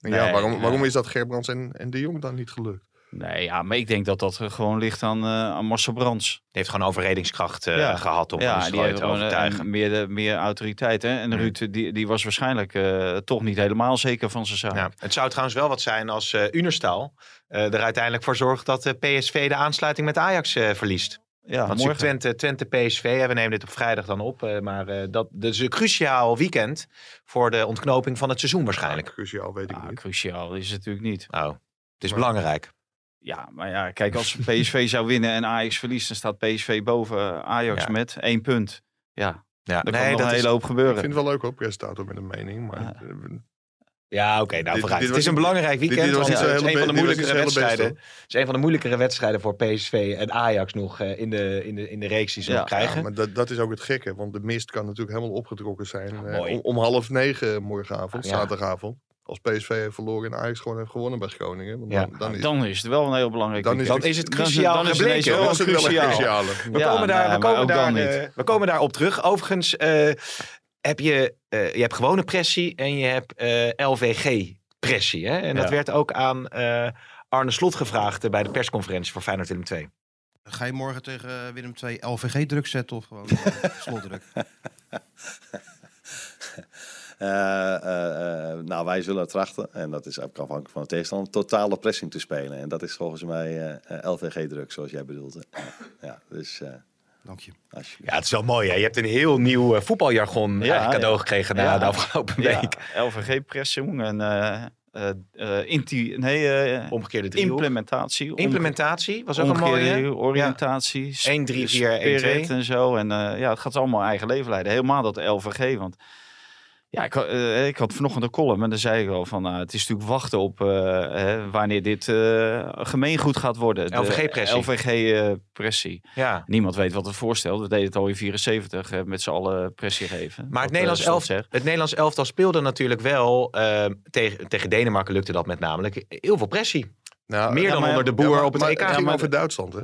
En ja, Nee, waarom, ja. waarom is dat Gerbrands en, en de Jong dan niet gelukt? Nee, ja, maar ik denk dat dat gewoon ligt aan, eh, aan Marcel Brands. Die heeft gewoon overredingskracht eh, Ja. gehad om Van ja, die heeft te eh, overtuigen. een- meer, de, meer autoriteit. Hè? En Mm. Ruud, die, die was waarschijnlijk eh, toch niet helemaal zeker van zijn zaak. Ja, het zou trouwens wel wat zijn als eh Unerstal eh, er uiteindelijk voor zorgt dat de PSV de aansluiting met Ajax eh, verliest. Ja, Want morgen. Twente, Twente PSV, hè, we nemen dit op vrijdag dan op. eh, maar eh, dat, dat is een cruciaal weekend voor de ontknoping van het seizoen waarschijnlijk. Cruciaal, weet ik Ja, niet. cruciaal is het natuurlijk niet. Oh, het is Maar- belangrijk. Ja, maar ja, kijk, als PSV [laughs] zou winnen en Ajax verliest, dan staat PSV boven Ajax Ja. met één punt. Ja, Ja, dan nee, kan nog dat een is- hele hoop Ik gebeuren. vind het wel leuk hoor, presentator met een mening. Maar Ja. Ja, oké, nou Dit- vooruit. dit het was is een belangrijk weekend. dit was want het is een van de moeilijkere wedstrijden. Het is een van de moeilijkere wedstrijden voor PSV en Ajax nog eh, in, de, in, de, in de reeks die ze Ja, nog krijgen. Ja, maar dat, dat is ook het gekke, want de mist kan natuurlijk helemaal opgetrokken zijn. Ja, eh, om, om half negen morgenavond, Ja. zaterdagavond. Als PSV heeft verloren en Ajax gewoon heeft gewonnen bij Groningen. Want Ja. dan, dan is, Dan is het wel een heel belangrijk Dan is weekend. Dan is het Dan- cruciaal dan is dan is het wel cruciaal. cruciale. We komen daar, we komen daar, dan eh, niet. we komen daar op terug. Overigens eh, heb je, eh, je hebt gewone pressie en je hebt eh, LVG-pressie. Hè? En dat werd ook aan eh, Arne Slot gevraagd bij de persconferentie voor Feyenoord Willem 2. Ga je morgen tegen Willem II LVG druk zetten of gewoon [laughs] slotdruk? Eh, eh, eh, nou, wij zullen trachten, en dat is ook afhankelijk van de tegenstander, totale pressing te spelen. En dat is volgens mij LVG-druk, zoals jij bedoelt. hè. Ja, ja, dus eh Dank je. Ja, het is wel mooi. Hè? Je hebt een heel nieuw eh, voetbaljargon eigenlijk cadeau ja. gekregen na Ja. de afgelopen Ja, week. LVG-pressing en eh, eh, eh, inti- nee, eh, Omgekeerde driehoek. implementatie. Implementatie was ook een mooie. oriëntatie. 1, 3, 4, 1, 2. spirit en zo. En eh, ja, het gaat allemaal eigen leven leiden. Helemaal dat LVG. Want ja, ik, had- eh, ik had vanochtend een column en daar zei ik al van, nou, het is natuurlijk wachten op eh, hè, wanneer dit eh, gemeengoed gaat worden. De LVG-pressie. LVG-pressie. Ja. Niemand weet wat het voorstelt. We deden het al in 74 eh, met z'n allen pressie geven. Maar het Nederlands, elf, zegt. het Nederlands elftal speelde natuurlijk wel tegen, tegen Denemarken lukte dat met namelijk heel veel pressie. Nou, Meer ja, dan maar- onder de boer Ja, maar- op het maar EK. Het ging maar- over Duitsland, hè?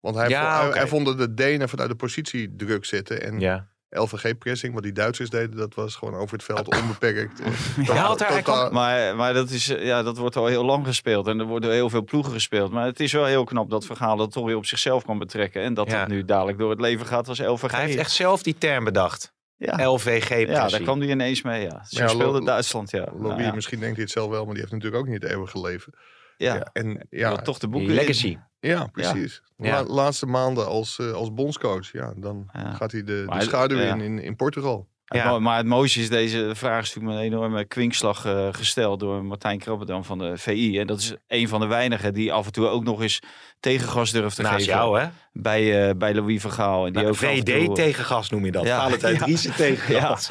Want hij, Ja, vo- hij, oké. hij vond dat de Denen vanuit de positie druk zitten. En Ja. LVG-pressing, wat die Duitsers deden, dat was gewoon over het veld onbeperkt. [laughs] Had daar- hij kwam- Maar, maar dat, is, eh, ja, dat wordt al heel lang gespeeld. En er worden heel veel ploegen gespeeld. Maar het is wel heel knap dat Vergaal dat toch weer op zichzelf kan betrekken. En dat Ja. dat nu dadelijk door het leven gaat als LVG. Hij heeft echt zelf die term bedacht. ja. LVG-pressie. ja, daar kwam hij ineens mee. Ja. Ja, speelde Duitsland, ja. Nou ja. misschien denkt hij het zelf wel, maar die heeft natuurlijk ook niet het eeuwige leven. Ja, en ja. toch de Die boeken. legacy. ja precies. Ja. La- laatste maanden als, eh, als bondscoach, ja, dan Ja. gaat hij de, de schaduw ja. in, in in Portugal. Ja. Maar het mooiste is, deze vraag is natuurlijk met een enorme kwinkslag eh, gesteld door Martijn Krabbedam van de VI. En dat is een van de weinigen die af en toe ook nog eens tegengas durft te Naast geven jou, hè? bij, eh, bij Louis Vergaal. En die Nou, ook VD toe- tegengas noem je dat. Ja. Valentijn Ja. Tegengas.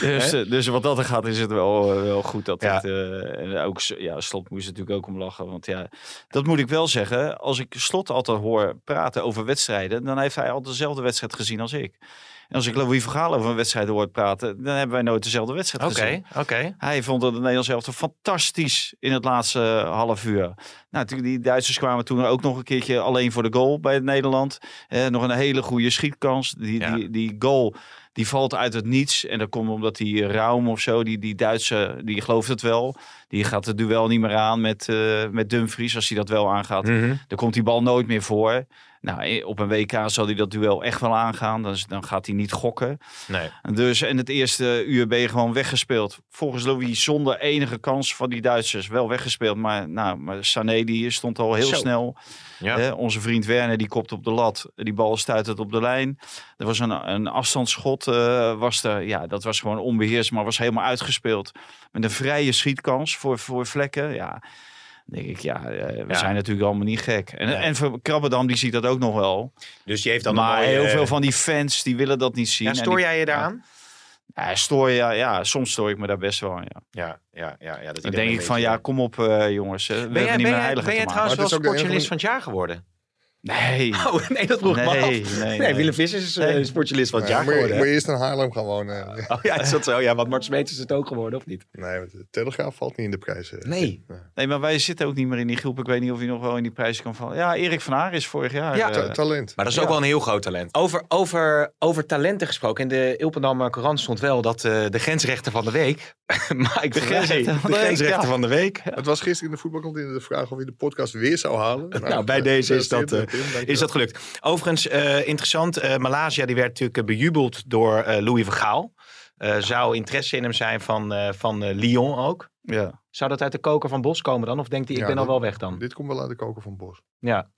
Dus, eh, dus wat dat er gaat, is het wel, wel goed dat Ja. het. en ook, ja, slot moest natuurlijk ook om lachen. Want ja, dat moet ik wel zeggen. Als ik slot altijd hoor praten over wedstrijden, dan heeft hij altijd dezelfde wedstrijd gezien als ik. En als ik Louis Vergaal over een wedstrijd hoort praten, dan hebben wij nooit dezelfde wedstrijd gezien. oké. Hij vond het Nederlands elftal fantastisch in het laatste eh, half uur. Nou, die Duitsers kwamen toen ook nog een keertje alleen voor de goal bij het Nederland. Eh, nog een hele goede schietkans. Die, Ja. die, die goal die valt uit het niets. En dat komt omdat die Raum of zo, die, die Duitse, die gelooft het wel. Die gaat het duel niet meer aan met, eh, met Dumfries. Als hij dat wel aangaat, Mhm. dan komt die bal nooit meer voor. Nou, eh, op een WK zal hij dat duel echt wel aangaan. Dan, is- dan gaat hij niet gokken. Nee. Dus en het eerste uur ben je gewoon weggespeeld. Volgens Louis zonder enige kans van die Duitsers wel weggespeeld. Maar, nou, maar Sané die stond al heel Zo. snel. Ja. Hè, onze vriend Werner die kopt op de lat. Die bal stuit het op de lijn. Er was een, een afstandsschot. eh, was er, ja, dat was gewoon onbeheerst, maar was helemaal uitgespeeld. Met een vrije schietkans voor, voor vlekken. Ja, dan denk ik, ja, eh, we Ja. zijn natuurlijk allemaal niet gek. En, Nee. en voor Krabbedam, die ziet dat ook nog wel. Dus die heeft dan maar mooie, heel eh, veel van die fans, die willen dat niet zien. Ja, En stoor jij je daaraan? ja, stoor je, ja, ja, soms stoor ik me daar best wel aan. Ja. Ja, ja, ja. ja dat Dan denk ik van, beetje- ja, kom op eh, jongens. eh, We Ben hebben jij, niet ben meer jij, heilig ben jij trouwens wel sportjournalist van het jaar geworden? Nee. [laughs] Oh, nee, dat vroeg ik me af. Nee, nee, Nee, nee. Willem Visser is eh, Nee. sportjournalist van het jaar moet, je, geworden. moet je eerst in Haarlem gaan wonen. [laughs] Oh ja, is dat zo? Ja, want Mart Smeets is het ook geworden, of niet? Nee, want de Telegraaf valt niet in de prijzen. Nee. Nee, maar wij zitten ook niet meer in die groep. Ik weet niet of hij nog wel in die prijzen kan vallen. Ja, Erik van Haar is vorig jaar. Ja. eh, Ta- talent. Maar dat is ook Ja. wel een heel groot talent. Over, over, over talenten gesproken. In de Ilpendammer Courant stond wel dat eh, de grensrechter van de week... [laughs] Mike de grensrechter van de grensrechter ja. van de week. Het was gisteren in de voetbalkantine de vraag of je de podcast weer zou halen. Nou, bij deze is dat, Tim, dankjewel. Is dat gelukt? Overigens, eh, interessant. eh Malaysia die werd natuurlijk eh, bejubeld door Louis van Gaal. Eh, zou interesse in hem zijn van, van Lyon ook. ja. Zou dat uit de koker van Bos komen dan? Of denkt hij, ik Ja, ben al wel weg dan? Dit komt wel uit de koker van Bos. Ja.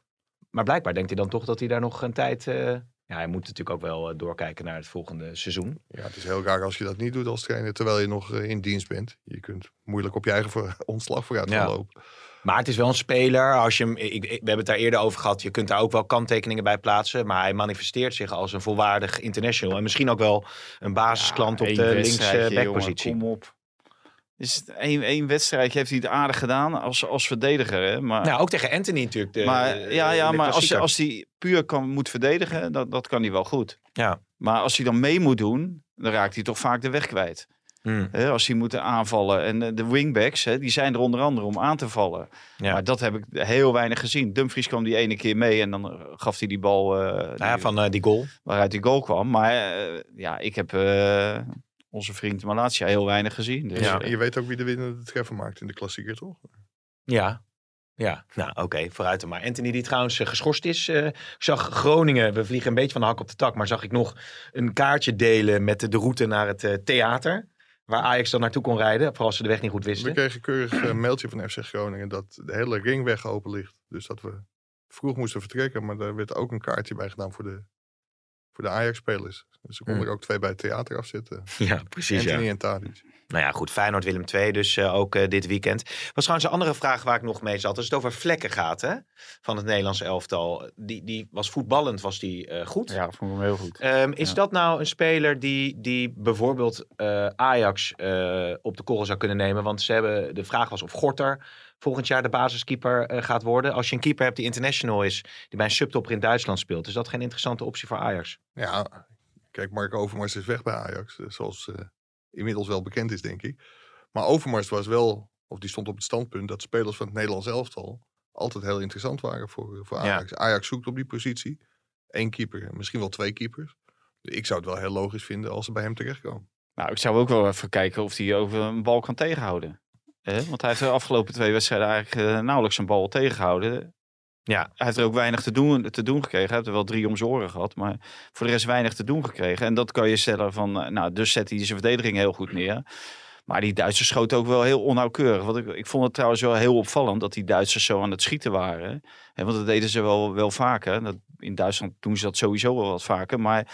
Maar blijkbaar denkt hij dan toch dat hij daar nog een tijd... ja, hij moet natuurlijk ook wel doorkijken naar het volgende seizoen. Ja, het is heel raar als je dat niet doet als trainer terwijl je nog in dienst bent. Je kunt moeilijk op je eigen voor, [laughs] ontslag vooruit gaan Ja. lopen. Maar het is wel een speler. Als je hem, ik, we hebben het daar eerder over gehad. Je kunt daar ook wel kanttekeningen bij plaatsen. Maar hij manifesteert zich als een volwaardig international. En misschien ook wel een basisklant op de links wedstrijdje, jongen, backpositie. Kom op. Is één, één wedstrijdje heeft hij het aardig gedaan als, als verdediger. Hè? Maar, Nou, ook tegen Anthony natuurlijk. De, maar, ja, ja, maar als, als hij puur kan, moet verdedigen, dat, dat kan hij wel goed. Ja. Maar als hij dan mee moet doen, dan raakt hij toch vaak de weg kwijt. Hmm, Hè, als hij moet aanvallen. En eh, de wingbacks, hè, die zijn er onder andere om aan te vallen. ja. Maar dat heb ik heel weinig gezien. Dumfries kwam die ene keer mee en dan eh, gaf hij die bal eh, Nou ja, die- van die goal. waaruit die goal kwam. Maar ja, ik heb eh, onze vriend Malatia heel weinig gezien. Dus, Ja. En je weet ook wie de winnende treffer maakt in de klassieker, toch? Ja. Ja, nou oké, vooruit dan maar. Anthony die trouwens geschorst is. eh, zag Groningen, we vliegen een beetje van de hak op de tak. Maar zag ik nog een kaartje delen met de, de route naar het theater. Waar Ajax dan naartoe kon rijden. Vooral als ze de weg niet goed We wisten. kregen een keurig eh, mailtje van FC Groningen dat de hele ringweg open ligt. Dus dat we vroeg moesten vertrekken. Maar daar werd ook een kaartje bij gedaan voor de, voor de Ajax-spelers. Dus er konden Hmm. er ook twee bij het theater afzitten. [laughs] Ja, precies. Ja. Anthony en Tadic. Nou ja, goed. Feyenoord Willem II dus eh, ook eh, dit weekend. Was trouwens een andere vraag waar ik nog mee zat. Als het over vlekken gaat hè, van het Nederlandse elftal. Die, die was voetballend, was die eh, goed. ja, vond ik hem heel goed. Ehm, is Ja. dat nou een speler die, die bijvoorbeeld eh, Ajax eh, op de korrel zou kunnen nemen? Want ze hebben, de vraag was of Gorter volgend jaar de basiskeeper eh, gaat worden. Als je een keeper hebt die international is, die bij een subtopper in Duitsland speelt, is dat geen interessante optie voor Ajax? Ja, kijk, Mark Overmars is weg bij Ajax. Zoals eh, inmiddels wel bekend is, denk ik. Maar Overmars was wel, of die stond op het standpunt dat spelers van het Nederlands elftal altijd heel interessant waren voor, voor Ja. Ajax. Ajax zoekt op die positie. Eén keeper, misschien wel twee keepers. Ik zou het wel heel logisch vinden als ze bij hem terechtkomen. Nou, ik zou ook wel even kijken of hij over een bal kan tegenhouden. Want hij heeft de afgelopen twee wedstrijden eigenlijk eh, nauwelijks een bal tegengehouden. Ja, Hij heeft er ook weinig te doen, te doen gekregen. Hij heeft er wel drie om zijn oren gehad, maar voor de rest weinig te doen gekregen. En dat kan je stellen van, eh, nou, dus zet hij zijn verdediging heel goed neer. Maar die Duitsers schoten ook wel heel onnauwkeurig. Want ik, ik vond het trouwens wel heel opvallend dat die Duitsers zo aan het schieten waren. Hè, want dat deden ze wel, wel vaker. Dat, in Duitsland doen ze dat sowieso wel wat vaker. Maar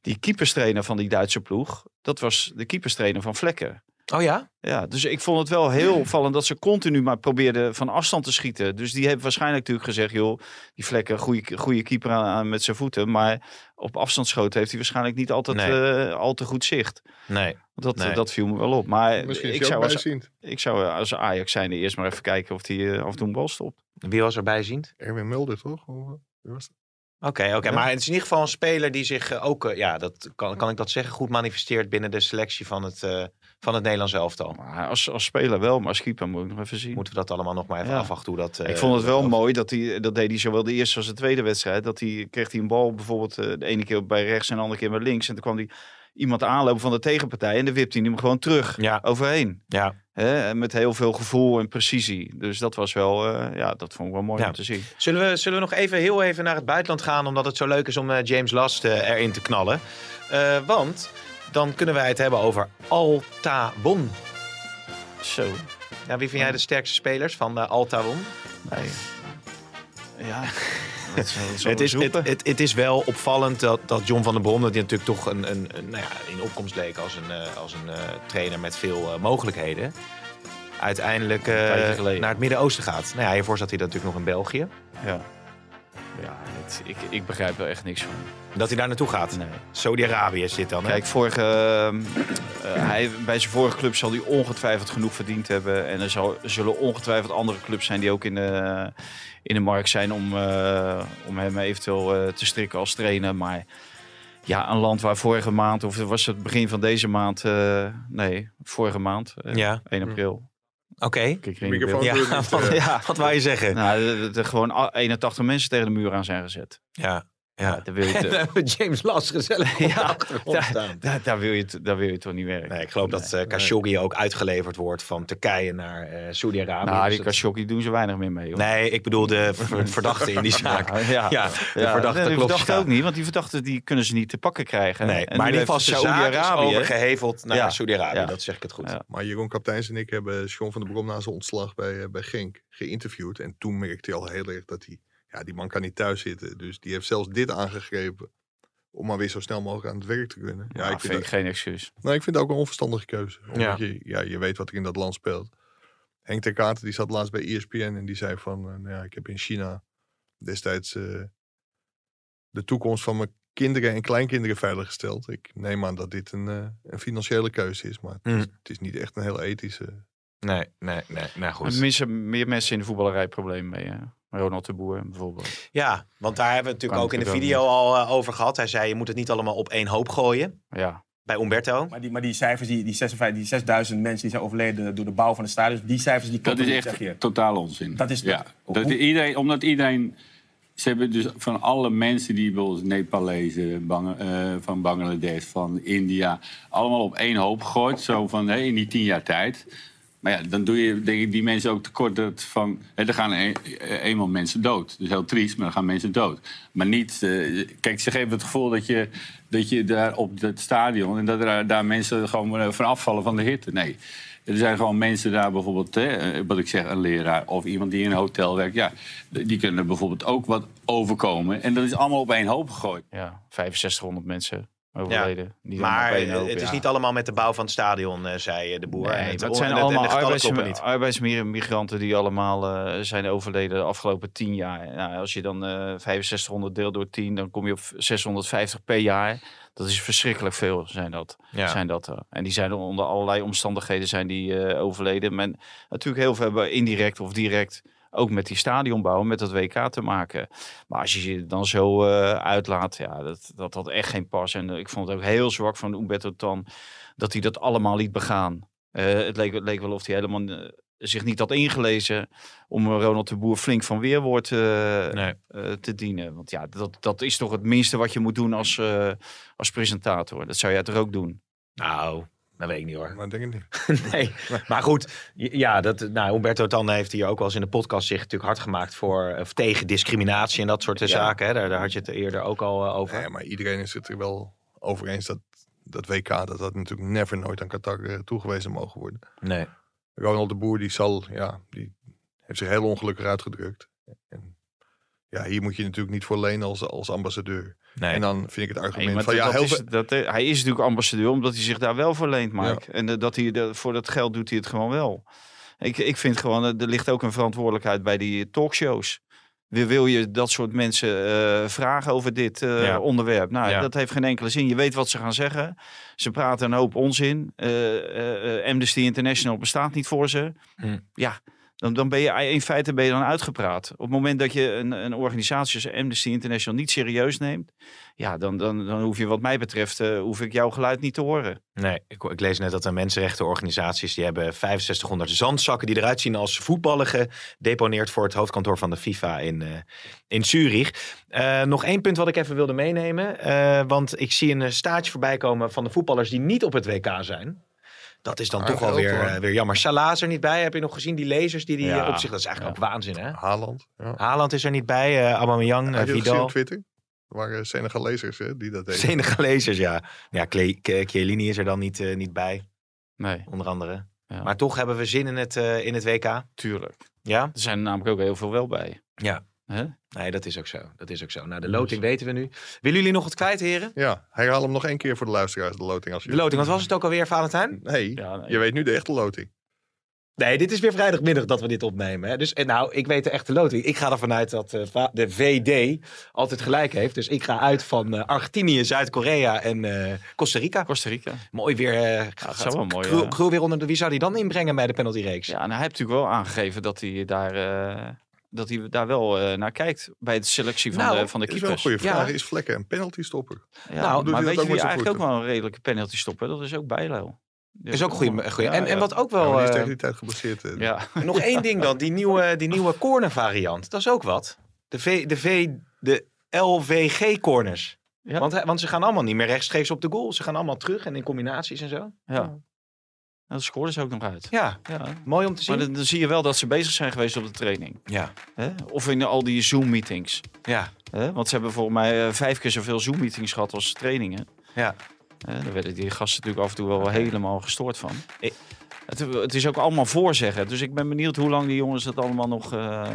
die keeperstrainer van die Duitse ploeg, dat was de keeperstrainer van Vlekken. Oh ja? Ja, dus ik vond het wel heel opvallend dat ze continu maar probeerden van afstand te schieten. Dus die hebben waarschijnlijk natuurlijk gezegd, joh, die vlekken, goede, goede keeper aan, aan met zijn voeten. Maar op afstand schoten heeft hij waarschijnlijk niet altijd Nee. eh, al te goed zicht. Nee. Dat, Nee. dat viel me wel op. Maar Misschien is ik zou, als, bijziend. ik zou eh, als Ajax zijn eerst maar even kijken of hij eh, af en toe een bal stopt. Wie was erbij ziend? Erwin Mulder, toch? Of, eh, wie was dat? Oké, oké. Maar het is in ieder geval een speler die zich eh, ook, eh, ja, dat kan, kan ik dat zeggen, goed manifesteert binnen de selectie van het, eh, van het Nederlands elftal. Maar als, als speler wel, maar als keeper moet ik nog even zien. Moeten we dat allemaal nog maar even Ja. afwachten hoe dat... ik vond het wel mooi dat hij dat deed hij zowel de eerste als de tweede wedstrijd. Dat hij kreeg hij een bal bijvoorbeeld de ene keer bij rechts en de andere keer bij links. En toen kwam hij iemand aanlopen van de tegenpartij en dan wipte hij hem gewoon terug Ja, overheen. ja. Hè? En Met heel veel gevoel en precisie. Dus dat was wel, eh, ja, dat vond ik wel mooi Ja. om te zien. Zullen we, zullen we nog even heel even naar het buitenland gaan, omdat het zo leuk is om eh, James Last eh, erin te knallen? Eh, want dan kunnen wij het hebben over Alta Bon. Zo. Ja, wie vind jij de sterkste spelers van eh, Alta Bon? Nee. Ja. Dat is, Het is, het, het, het is wel opvallend dat, dat John van der Brom, dat die natuurlijk toch een, een, een, nou ja, in opkomst leek als een, eh, als een eh, trainer met veel eh, mogelijkheden, uiteindelijk naar het Midden-Oosten gaat. Nou ja, hiervoor zat hij natuurlijk nog in België. ja. Ja, het, ik, ik begrijp er echt niks van. Dat hij daar naartoe gaat. Nee. Saudi-Arabië zit dan. hè? Kijk, vorige, ehm, eh, hij, bij zijn vorige club zal hij ongetwijfeld genoeg verdiend hebben. En er zal, zullen ongetwijfeld andere clubs zijn die ook in de, in de markt zijn om, eh, om hem eventueel eh, te strikken als trainer. Maar ja, een land waar vorige maand, of was het begin van deze maand, eh, nee, vorige maand, eh, Ja. 1 april. Oké. Microfoon doet Ja, wat, eh, ja, wat wou je zeggen? Nou, er- er gewoon a- 81 mensen tegen de muur aan zijn gezet. Ja. Ja, ja. daar wil je te- James Las gezellig Ja, daar, daar, daar wil je, daar wil je toch niet werken. Nee, ik geloof dat eh Khashoggi ook uitgeleverd wordt van Turkije naar eh Saudi-Arabië. Nou, Dus die dat- Khashoggi doen ze weinig meer mee. Hoor. Nee, ik bedoel de ver- [laughs] verdachte in die zaak. Ja, ja. Ja, de verdachte nee, die klopt. verdachte ook niet, want die verdachten die kunnen ze niet te pakken krijgen. Nee, En maar die zaak is Saoedi-Arabië- overgeheveld naar Ja, Saudi-Arabië. ja. Dat zeg ik het goed. Ja. Maar Jeroen Kapteins en ik hebben Sean van der Brom na zijn ontslag bij, eh, bij Genk geïnterviewd. En toen merkte hij al heel erg dat hij, ja, die man kan niet thuis zitten. Dus die heeft zelfs dit aangegrepen om maar weer zo snel mogelijk aan het werk te kunnen. Ja, Ja, ik vind vind, ik dat, geen excuus. nou, ik vind het ook een onverstandige keuze. Omdat Ja. Je, ja, je weet wat er in dat land speelt. Henk ter Katen die zat laatst bij ESPN en die zei van, eh, nou ja, ik heb in China destijds eh, de toekomst van mijn kinderen en kleinkinderen veiliggesteld. Ik neem aan dat dit een, eh, een financiële keuze is, maar het, is, Mm. het is niet echt een heel ethische... Nee, nee, nee. Nou Er goed. missen meer mensen in de voetballerij problemen mee. hè. Ronald de Boer bijvoorbeeld. Ja, want daar hebben we het natuurlijk Kan ook in de video al eh, over gehad. Hij zei, je moet het niet allemaal op één hoop gooien. Ja, Bij Umberto. Maar die, maar die cijfers, die, die, 56, die 6000 mensen die zijn overleden door de bouw van de stadions, die cijfers die Dat is echt je. totale onzin. Dat is ja. hoe- dat iedereen, omdat iedereen. Ze hebben dus van alle mensen die bijvoorbeeld Nepalezen, Bang, eh, van Bangladesh, van India, allemaal op één hoop gegooid. Zo van hé, in die tien jaar tijd. Maar ja, dan doe je denk ik die mensen ook tekort dat van. Hè, er gaan e- eh, eenmaal mensen dood. Dus heel triest, maar er gaan mensen dood. Maar niet. eh, kijk, ze geven het gevoel dat je, dat je daar op dat stadion. en dat daar mensen gewoon eh, van afvallen van de hitte. Nee. Er zijn gewoon mensen daar bijvoorbeeld, hè, eh, wat ik zeg, een leraar of iemand die in een hotel werkt. Ja, die kunnen bijvoorbeeld ook wat overkomen. En dat is allemaal op één hoop gegooid. ja 6500 mensen overleden. Zijn Maar hoop, het is ja. niet allemaal met de bouw van het stadion, eh, zei eh, de boer. Nee, het, zijn allemaal arbeidsmigranten die allemaal eh, zijn overleden de afgelopen 10 jaar. Nou, als je dan eh 6500 deelt door 10, dan kom je op 650 per jaar. Dat is verschrikkelijk veel, zijn dat. Ja. Zijn dat en die zijn onder allerlei omstandigheden zijn die, overleden. Maar natuurlijk heel veel hebben indirect of direct ook met die stadionbouw, met dat WK te maken. Maar als je je dan zo eh, uitlaat, ja, dat, dat had echt geen pas. En eh, ik vond het ook heel zwak van Umberto Tan dat hij dat allemaal liet begaan. Eh, het, leek, het leek wel of hij helemaal zich niet had ingelezen om Ronald de Boer flink van weerwoord Nee. eh, te dienen. Want ja, dat, dat is toch het minste wat je moet doen als, als presentator. Dat zou jij toch ook doen? Nou, dat weet ik niet hoor. Maar ik denk het niet. [laughs] nee, maar goed. Ja, dat, nou, Humberto Tan heeft hier ook wel eens in de podcast zich natuurlijk hard gemaakt voor, of tegen discriminatie en dat soort eh, Ja. zaken. Hè. Daar, daar had je het eerder ook al eh, over. Nee, maar iedereen is het er wel over eens dat dat WK, dat dat natuurlijk never nooit aan Qatar eh, toegewezen mogen worden. Nee. Ronald de Boer, die zal, ja, die heeft zich heel ongelukkig uitgedrukt. En ja, hier moet je natuurlijk niet voor lenen als, als ambassadeur. Nee. En dan vind ik het argument maar van, ja, dat heel is, dat, eh, hij is natuurlijk ambassadeur omdat hij zich daar wel voor leent, Mike. En eh, dat hij de- voor dat geld doet hij het gewoon wel. Ik, ik vind gewoon, eh, er ligt ook een verantwoordelijkheid bij die talkshows. Wil, wil je dat soort mensen eh, vragen over dit eh, Ja. onderwerp? Nou, Ja. dat heeft geen enkele zin. Je weet wat ze gaan zeggen. Ze praten een hoop onzin. Eh, eh, eh, Amnesty International bestaat niet voor ze. Hm. Ja, dan, dan ben je in feite ben je dan uitgepraat. Op het moment dat je een, een organisatie als Amnesty International niet serieus neemt, ja, dan, dan, dan hoef je wat mij betreft, eh, hoef ik jouw geluid niet te horen. Nee, ik, ik lees net dat er mensenrechtenorganisaties die hebben 6500 zandzakken die eruit zien als voetballen gedeponeerd voor het hoofdkantoor van de FIFA in, eh, in Zurich. Eh, nog één punt wat ik even wilde meenemen, want ik zie een staartje voorbij komen van de voetballers die niet op het WK zijn. Dat is dan Ah, toch wel weer, hoor. eh, weer jammer. Salah is er niet bij. Heb je nog gezien die lasers die die Ja. eh, op zich... Dat is eigenlijk ook waanzin, hè? Haaland. Ja. Haaland is er niet bij. eh Aubameyang, Heb je Vidal. op Twitter? Er waren hè, die dat deden. Senegalesers, ja. Ja, Chiellini is er dan niet, eh, niet bij, Nee, onder andere. Ja. Maar toch hebben we zin in het, eh, in het WK. tuurlijk. Ja? Er zijn er namelijk ook heel veel wel bij. Ja. Hè? Nee, dat is ook zo. Dat is ook zo. Nou, de loting weten we nu. Willen jullie nog wat kwijt, heren? Ja, herhaal hem nog één keer voor de luisteraars, de loting. Als je... De loting, wat was het ook alweer, Valentijn? Nee, Ja, nee. je weet nu de echte loting. Nee, dit is weer vrijdagmiddag dat we dit opnemen. Hè. Dus en nou, ik weet de echte loting. Ik ga ervan uit dat eh, de VD altijd gelijk heeft. Dus ik ga uit van eh, Argentinië, Zuid-Korea en eh, Costa Rica. Costa Rica. Mooi weer. eh Ja, dat zou wel mooi. Krul, weer onder de. Wie zou die dan inbrengen bij de penaltyreeks? Ja, en hij heeft natuurlijk wel aangegeven dat hij daar, eh, dat hij daar wel eh, naar kijkt bij de selectie van, Nou, de, van de Dat is wel een keepers. goede vraag. Ja. Is Vlekken een penalty stopper? Ja, Nou, maar weet je wie eigenlijk ook wel een redelijke penalty stoppen? Dat is ook Bijlo. Die is ook een goede. wel- goede. Ja, en, en ja. wat ook Ja, wel. die is eh, tegen die tijd geblesseerd. eh. Ja. nog één ding dan. Die nieuwe, die [laughs] nieuwe corner variant. Dat is ook wat. De, v, de, v, de LVG corners. Ja. Want, want ze gaan allemaal niet meer rechtstreeks op de goal. Ze gaan allemaal terug en in combinaties en zo. ja. Dat scoorden ze ook nog uit. Ja, Ja. mooi om te zien. Maar dan, dan zie je wel dat ze bezig zijn geweest op de training. Ja, Hè? Of in al die Zoom-meetings. ja, Hè? Want ze hebben volgens mij eh, vijf keer zoveel Zoom-meetings gehad als trainingen. ja. Hè, daar werden die gasten natuurlijk af en toe wel helemaal gestoord van. Ik- Het, het is ook allemaal voorzeggen. Dus ik ben benieuwd hoe lang die jongens dat allemaal nog eh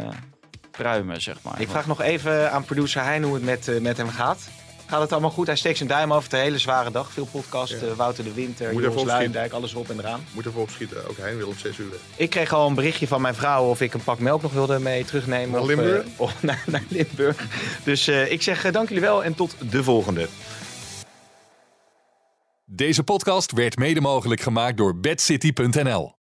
pruimen, zeg maar. Ik vraag nog even aan producer Hein hoe het met, eh, met hem gaat. Gaat het allemaal goed? Hij steekt zijn duim over de hele zware dag. Veel podcast, Ja. eh, Wouter de Winter, Moet Joris. Luijendijk, alles op en eraan. Moet even opschieten. Ook hij wil om 6 uur. Ik kreeg al een berichtje van mijn vrouw of ik een pak melk nog wilde mee terugnemen. Naar of, Limburg? eh, of [laughs] naar, naar Limburg. Dus eh, ik zeg dank jullie wel en tot de volgende. Deze podcast werd mede mogelijk gemaakt door bedcity.nl.